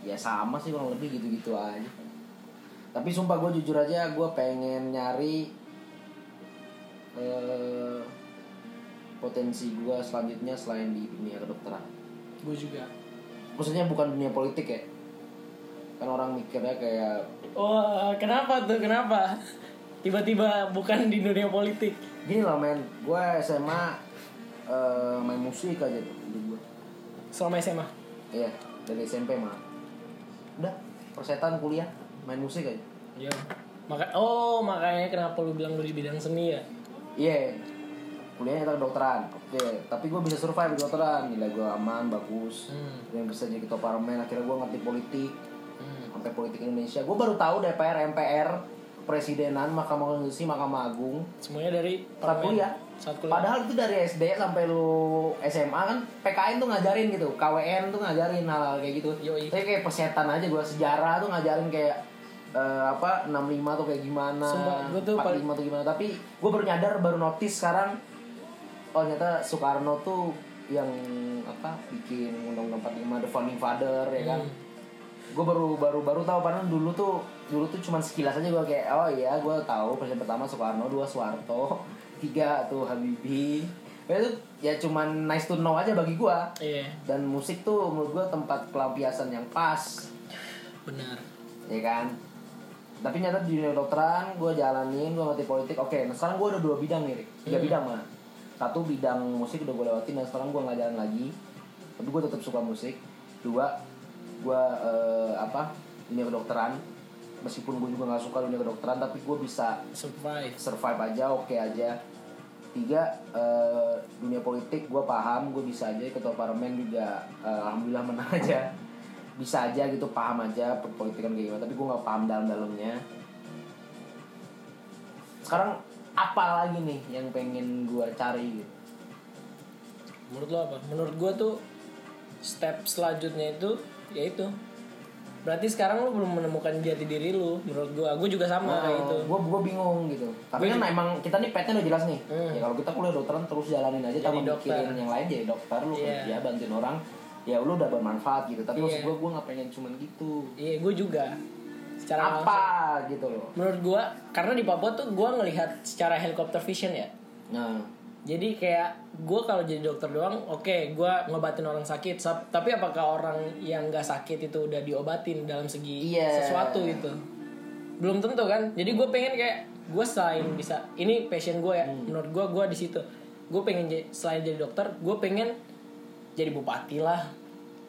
Ya sama sih kurang lebih gitu-gitu aja. Tapi sumpah gue jujur aja gue pengen nyari eh, potensi gue selanjutnya selain di dunia kedokteran.
Gue juga
maksudnya bukan dunia politik ya? Kan orang mikirnya kayak
oh kenapa tuh? Kenapa? Tiba-tiba bukan di dunia politik.
Gini loh men. Gue SMA eh, main musik aja tuh dulu gue
selama SMA
iya dari SMP mah udah persetan kuliah main musik aja.
Iya. Maka oh makanya kenapa lu bilang lu di bidang seni ya?
iya kuliahnya tentang kedokteran oke tapi gue bisa survive di kedokteran nilai gue aman bagus
Hmm.
yang bisa jadi ketua parlemen akhirnya gue ngerti politik
Hmm.
sampai politik Indonesia gue baru tahu DPR MPR presidenan Mahkamah Konstitusi Mahkamah Agung
Semuanya dari
saat kuliah
Saat kuliah.
Padahal itu dari SD sampai lu SMA kan PKN tuh ngajarin gitu, KWN tuh ngajarin hal, -hal kayak gitu.
Yoi.
Tapi kayak persetan aja gua sejarah tuh ngajarin kayak eh, apa 65 tuh kayak gimana,
Sumpah, tuh
45 tuh gimana. Tapi gua baru nyadar baru notice sekarang oh ternyata Soekarno tuh yang apa bikin undang-undang 45 the founding father ya kan.
Hmm.
Gue baru baru baru tahu padahal dulu tuh dulu tuh cuman sekilas aja gue kayak oh iya gue tahu presiden pertama Soekarno dua Soeharto tiga tuh Habibie ya itu ya cuman nice to know aja bagi gue
Iya,
dan musik tuh menurut gue tempat pelampiasan yang pas
benar.
ya kan tapi nyata di dunia kedokteran gue jalanin gue ngerti politik oke nah sekarang gue ada dua bidang nih tiga
Hmm.
bidang mah satu bidang musik udah gue lewatin dan sekarang gue nggak jalan lagi. Tapi gue tetap suka musik. Dua gue eh, apa dunia kedokteran. Meskipun gue juga nggak suka dunia kedokteran tapi gue bisa
Survive.
survive aja oke aja. Tiga eh, dunia politik gue paham gue bisa aja. Ketua parlemen juga eh, alhamdulillah menang aja. Bisa aja gitu paham aja perpolitikan kayak gimana. Tapi gue nggak paham dalam-dalamnya. Sekarang apa lagi nih yang pengen gue cari gitu?
Menurut lo apa? Menurut gue tuh step selanjutnya itu yaitu berarti sekarang lu belum menemukan jati diri lu menurut gue gue juga sama kayak gitu.
gue gue bingung gitu. Tapi kan emang kita nih petnya udah jelas nih.
Hmm.
ya kalau kita kuliah dokteran terus jalanin aja tanpa mikirin yang lain jadi dokter lu
Iya.
kerja bantuin orang ya lu udah bermanfaat gitu. Tapi maksud
Iya.
gue gue nggak pengen cuman gitu.
Iya gue juga secara langsung.
apa gitu loh.
Menurut gue karena di Papua tuh gue ngelihat secara helikopter vision ya.
Nah.
Jadi kayak gue kalau jadi dokter doang oke gue ngobatin orang sakit tapi apakah orang yang nggak sakit itu udah diobatin dalam segi
Iya.
sesuatu gitu belum tentu kan? Jadi gue pengen kayak gue selain bisa ini passion gue ya. Menurut gue gue di situ. Gue pengen selain jadi dokter gue pengen jadi bupati lah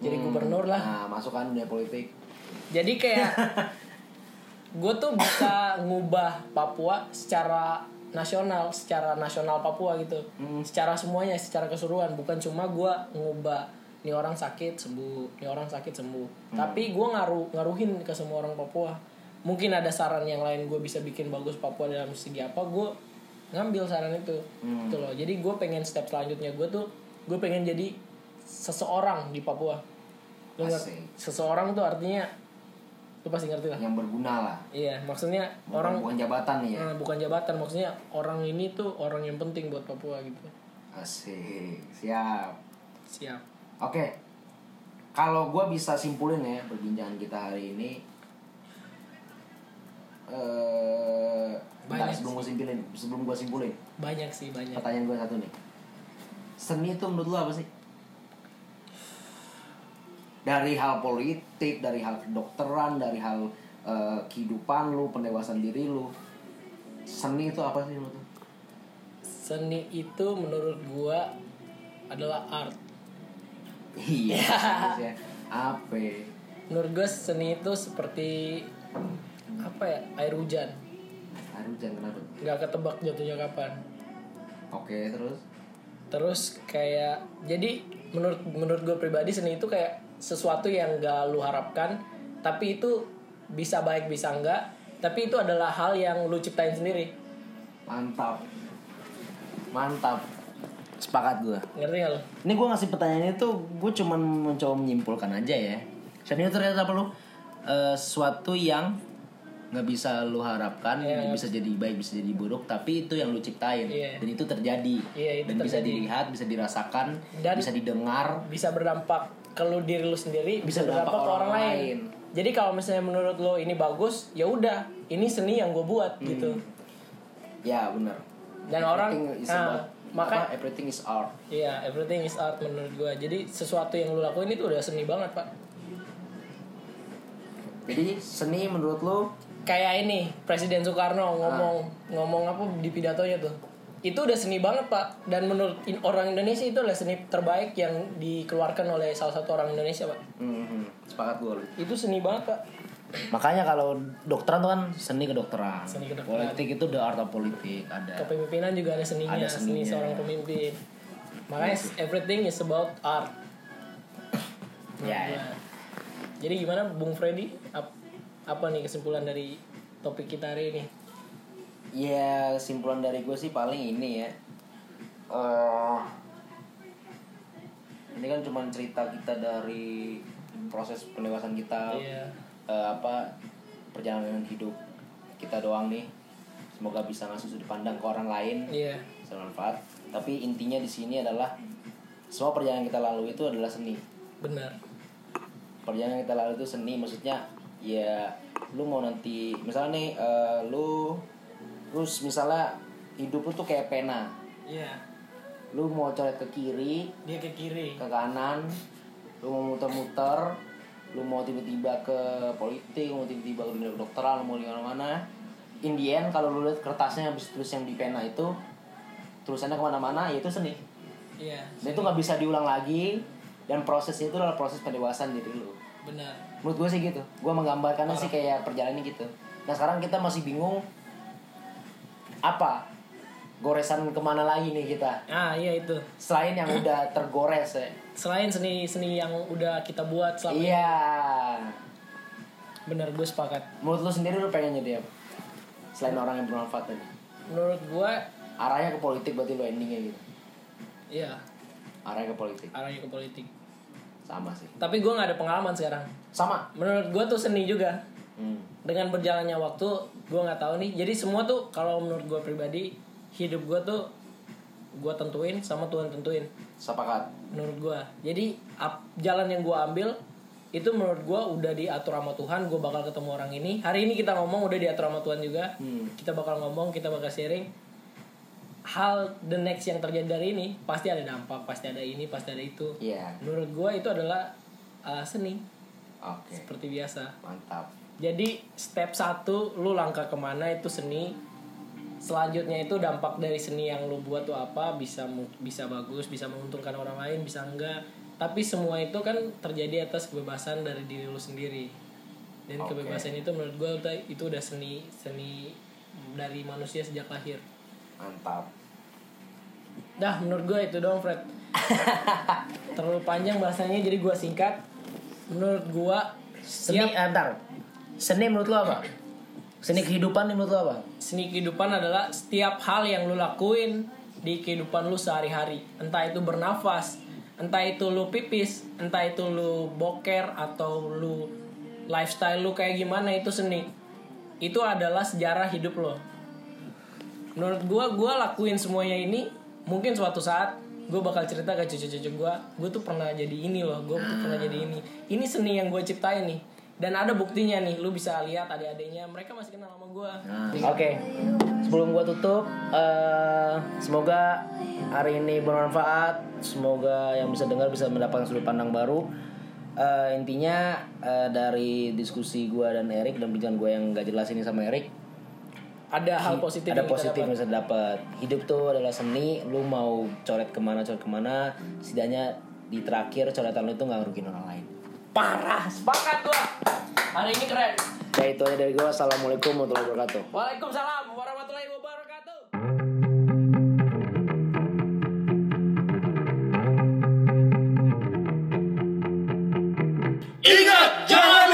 jadi gubernur lah.
Nah masukkan dunia politik.
Jadi kayak gue tuh bisa ngubah Papua secara nasional, secara nasional Papua gitu, secara semuanya, secara keseluruhan, bukan cuma gue ngubah nih orang sakit sembuh, nih orang sakit sembuh, tapi gue ngaruh ngaruhin ke semua orang Papua. Mungkin ada saran yang lain gue bisa bikin bagus Papua dalam segi apa, gue ngambil saran itu, gitu loh. Jadi gue pengen step selanjutnya gue tuh, gue pengen jadi seseorang di Papua. Lu. Seseorang tuh artinya lu pasti ngerti lah.
yang berguna lah
Iya, maksudnya
bukan,
orang
bukan jabatan nih ya
eh, bukan jabatan, maksudnya orang ini tuh orang yang penting buat Papua gitu.
asik siap
Siap.
Oke, kalau gue bisa simpulin ya perbincangan kita hari ini. Eh, bentar, sebelum gue simpulin, sebelum gue simpulin,
Banyak sih, banyak.
pertanyaan gue satu nih. Seni itu menurut lu apa sih? Dari hal politik, dari hal kedokteran, dari hal eh, kehidupan lu, pendewasaan diri lu. Seni itu apa sih menurut?
Seni itu menurut gua adalah art.
Iya, maksudnya apa?
Menurut gua seni itu seperti apa ya? Air hujan.
Aduh, jangan kenapa?
nggak ketebak jatuhnya kapan.
Oke, terus?
Terus kayak jadi menurut menurut gue pribadi seni itu kayak sesuatu yang gak lu harapkan, tapi itu bisa baik bisa enggak, tapi itu adalah hal yang lu ciptain sendiri.
Mantap. Mantap. Sepakat gue.
Ngerti gak lu?
Ini gue ngasih pertanyaan itu gue cuman mencoba menyimpulkan aja ya. Itu ternyata apa lu? Eh, sesuatu yang nggak bisa lu harapkan,
Iya.
bisa jadi baik, bisa jadi buruk, tapi itu yang lu ciptain
Iya.
dan itu terjadi
Iya, itu
dan bisa
terjadi.
dilihat, bisa dirasakan,
Dan-
bisa didengar.
bisa berdampak ke lu diri lu sendiri
Bisa
bisa, berdampak,
berdampak
ke orang,
orang
lain.
lain.
jadi kalau misalnya menurut lo ini bagus ya udah ini seni yang gue buat
Hmm.
gitu
Ya benar.
dan orang
Everything is
nah,
about-
maka
apa, everything is art.
iya everything is art menurut gue jadi sesuatu yang lu lakuin itu udah seni banget pak
Jadi seni menurut lu
kayak ini Presiden Soekarno ngomong ngomong apa di pidatonya tuh. Itu udah seni banget pak. Dan menurut in- orang Indonesia itu adalah seni terbaik yang dikeluarkan oleh salah satu orang Indonesia pak.
Mhm, sepakat gue
itu seni banget pak.
Makanya kalau dokteran tuh kan seni kedokteran.
Seni kedokteran.
Politik itu the art of politik ada.
kepemimpinan juga ada seninya,
Ada
seni seorang pemimpin. Makanya everything is about art.
Ya, ya.
jadi gimana Bung Freddy? Ap- apa nih kesimpulan dari topik kita hari ini
Ya kesimpulan dari gue sih paling ini ya. Eh, ini kan cuma cerita kita dari proses pendewasaan kita,
Iya.
eh, apa perjalanan hidup kita doang nih. Semoga bisa ngasih sudut pandang ke orang lain,
iya
bisa bermanfaat. Tapi intinya di sini adalah semua perjalanan kita lalui itu adalah seni.
benar
perjalanan kita lalui itu seni maksudnya ya lu mau nanti misalnya nih eh, lu terus misalnya hidup lu tuh kayak pena.
Iya.
Lu mau coret ke kiri
dia ke kiri.
ke kanan lu mau muter-muter lu mau tiba-tiba ke politik lu mau tiba-tiba ke dunia kedokteran lu mau di mana-mana. In the end kalau lu lihat kertasnya habis tulis yang di pena itu tulisannya ke mana-mana ya itu seni.
Iya
dan itu nggak bisa diulang lagi dan prosesnya itu adalah proses pendewasaan diri lu.
Benar
menurut gue sih gitu. Gue menggambarkannya sih kayak perjalanannya gitu. Nah sekarang kita masih bingung apa goresan ke mana lagi nih kita?
Ah iya itu.
Selain yang udah tergores ya.
Selain seni seni yang udah kita buat selama ini.
iya.
Bener gue sepakat.
Menurut lu sendiri lu pengen jadi apa? Selain orang yang bermanfaat tadi.
Menurut gue
arahnya ke politik berarti lu endingnya gitu.
Iya.
Arahnya ke politik.
Arahnya ke politik
sama sih.
Tapi gue nggak ada pengalaman sekarang.
Sama.
Menurut gue tuh seni juga.
Hmm.
dengan berjalannya waktu gue nggak tahu nih. Jadi semua tuh kalau menurut gue pribadi hidup gue tuh gue tentuin sama Tuhan tentuin.
Sepakat.
Menurut gue jadi ap- jalan yang gue ambil itu menurut gue udah diatur sama Tuhan. Gue bakal ketemu orang ini. Hari ini kita ngomong udah diatur sama Tuhan juga.
Hmm.
kita bakal ngomong kita bakal sharing hal the next yang terjadi dari ini pasti ada dampak pasti ada ini pasti ada itu.
Iya.
Menurut gue itu adalah uh, seni.
Oke.
Seperti biasa.
Mantap.
Jadi step satu lu langkah ke mana itu seni. Selanjutnya itu dampak dari seni yang lu buat tuh apa bisa bisa bagus bisa menguntungkan orang lain bisa enggak. Tapi semua itu kan terjadi atas kebebasan dari diri lu sendiri. Dan
Oke.
kebebasan itu menurut gue itu udah seni seni dari manusia sejak lahir
mantap.
Dah menurut gue itu doang Fred. Terlalu panjang bahasanya jadi gue singkat. Menurut gue
seni antar seni menurut lu apa? Seni kehidupan nih menurut lu apa?
Seni kehidupan adalah setiap hal yang lu lakuin di kehidupan lu sehari-hari. Entah itu bernafas entah itu lu pipis entah itu lu boker atau lu lifestyle lu kayak gimana itu seni. Itu adalah sejarah hidup lo menurut gua gua lakuin semuanya ini mungkin suatu saat gue bakal cerita ke cucu-cucu gue gue tuh pernah jadi ini loh gue tuh pernah jadi ini ini seni yang gue ciptain nih dan ada buktinya nih lu bisa lihat adik-adiknya mereka masih kenal sama gue
Oke, sebelum gua tutup, eh, semoga hari ini bermanfaat. Semoga yang bisa dengar bisa mendapatkan sudut pandang baru. Eh, intinya eh, dari diskusi gua dan Erik dan bincang gua yang gak jelas ini sama Erik,
ada hal positif
ada
yang
positif yang
dapat.
bisa dapat. Hidup tuh adalah seni. Lu mau coret ke mana coret ke mana, setidaknya di terakhir coretan lu itu nggak ngerugiin orang lain.
parah sepakat gua hari ini keren
Ya itu aja dari gua. Assalamualaikum warahmatullahi wabarakatuh.
Waalaikumsalam warahmatullahi wabarakatuh
Ingat, jangan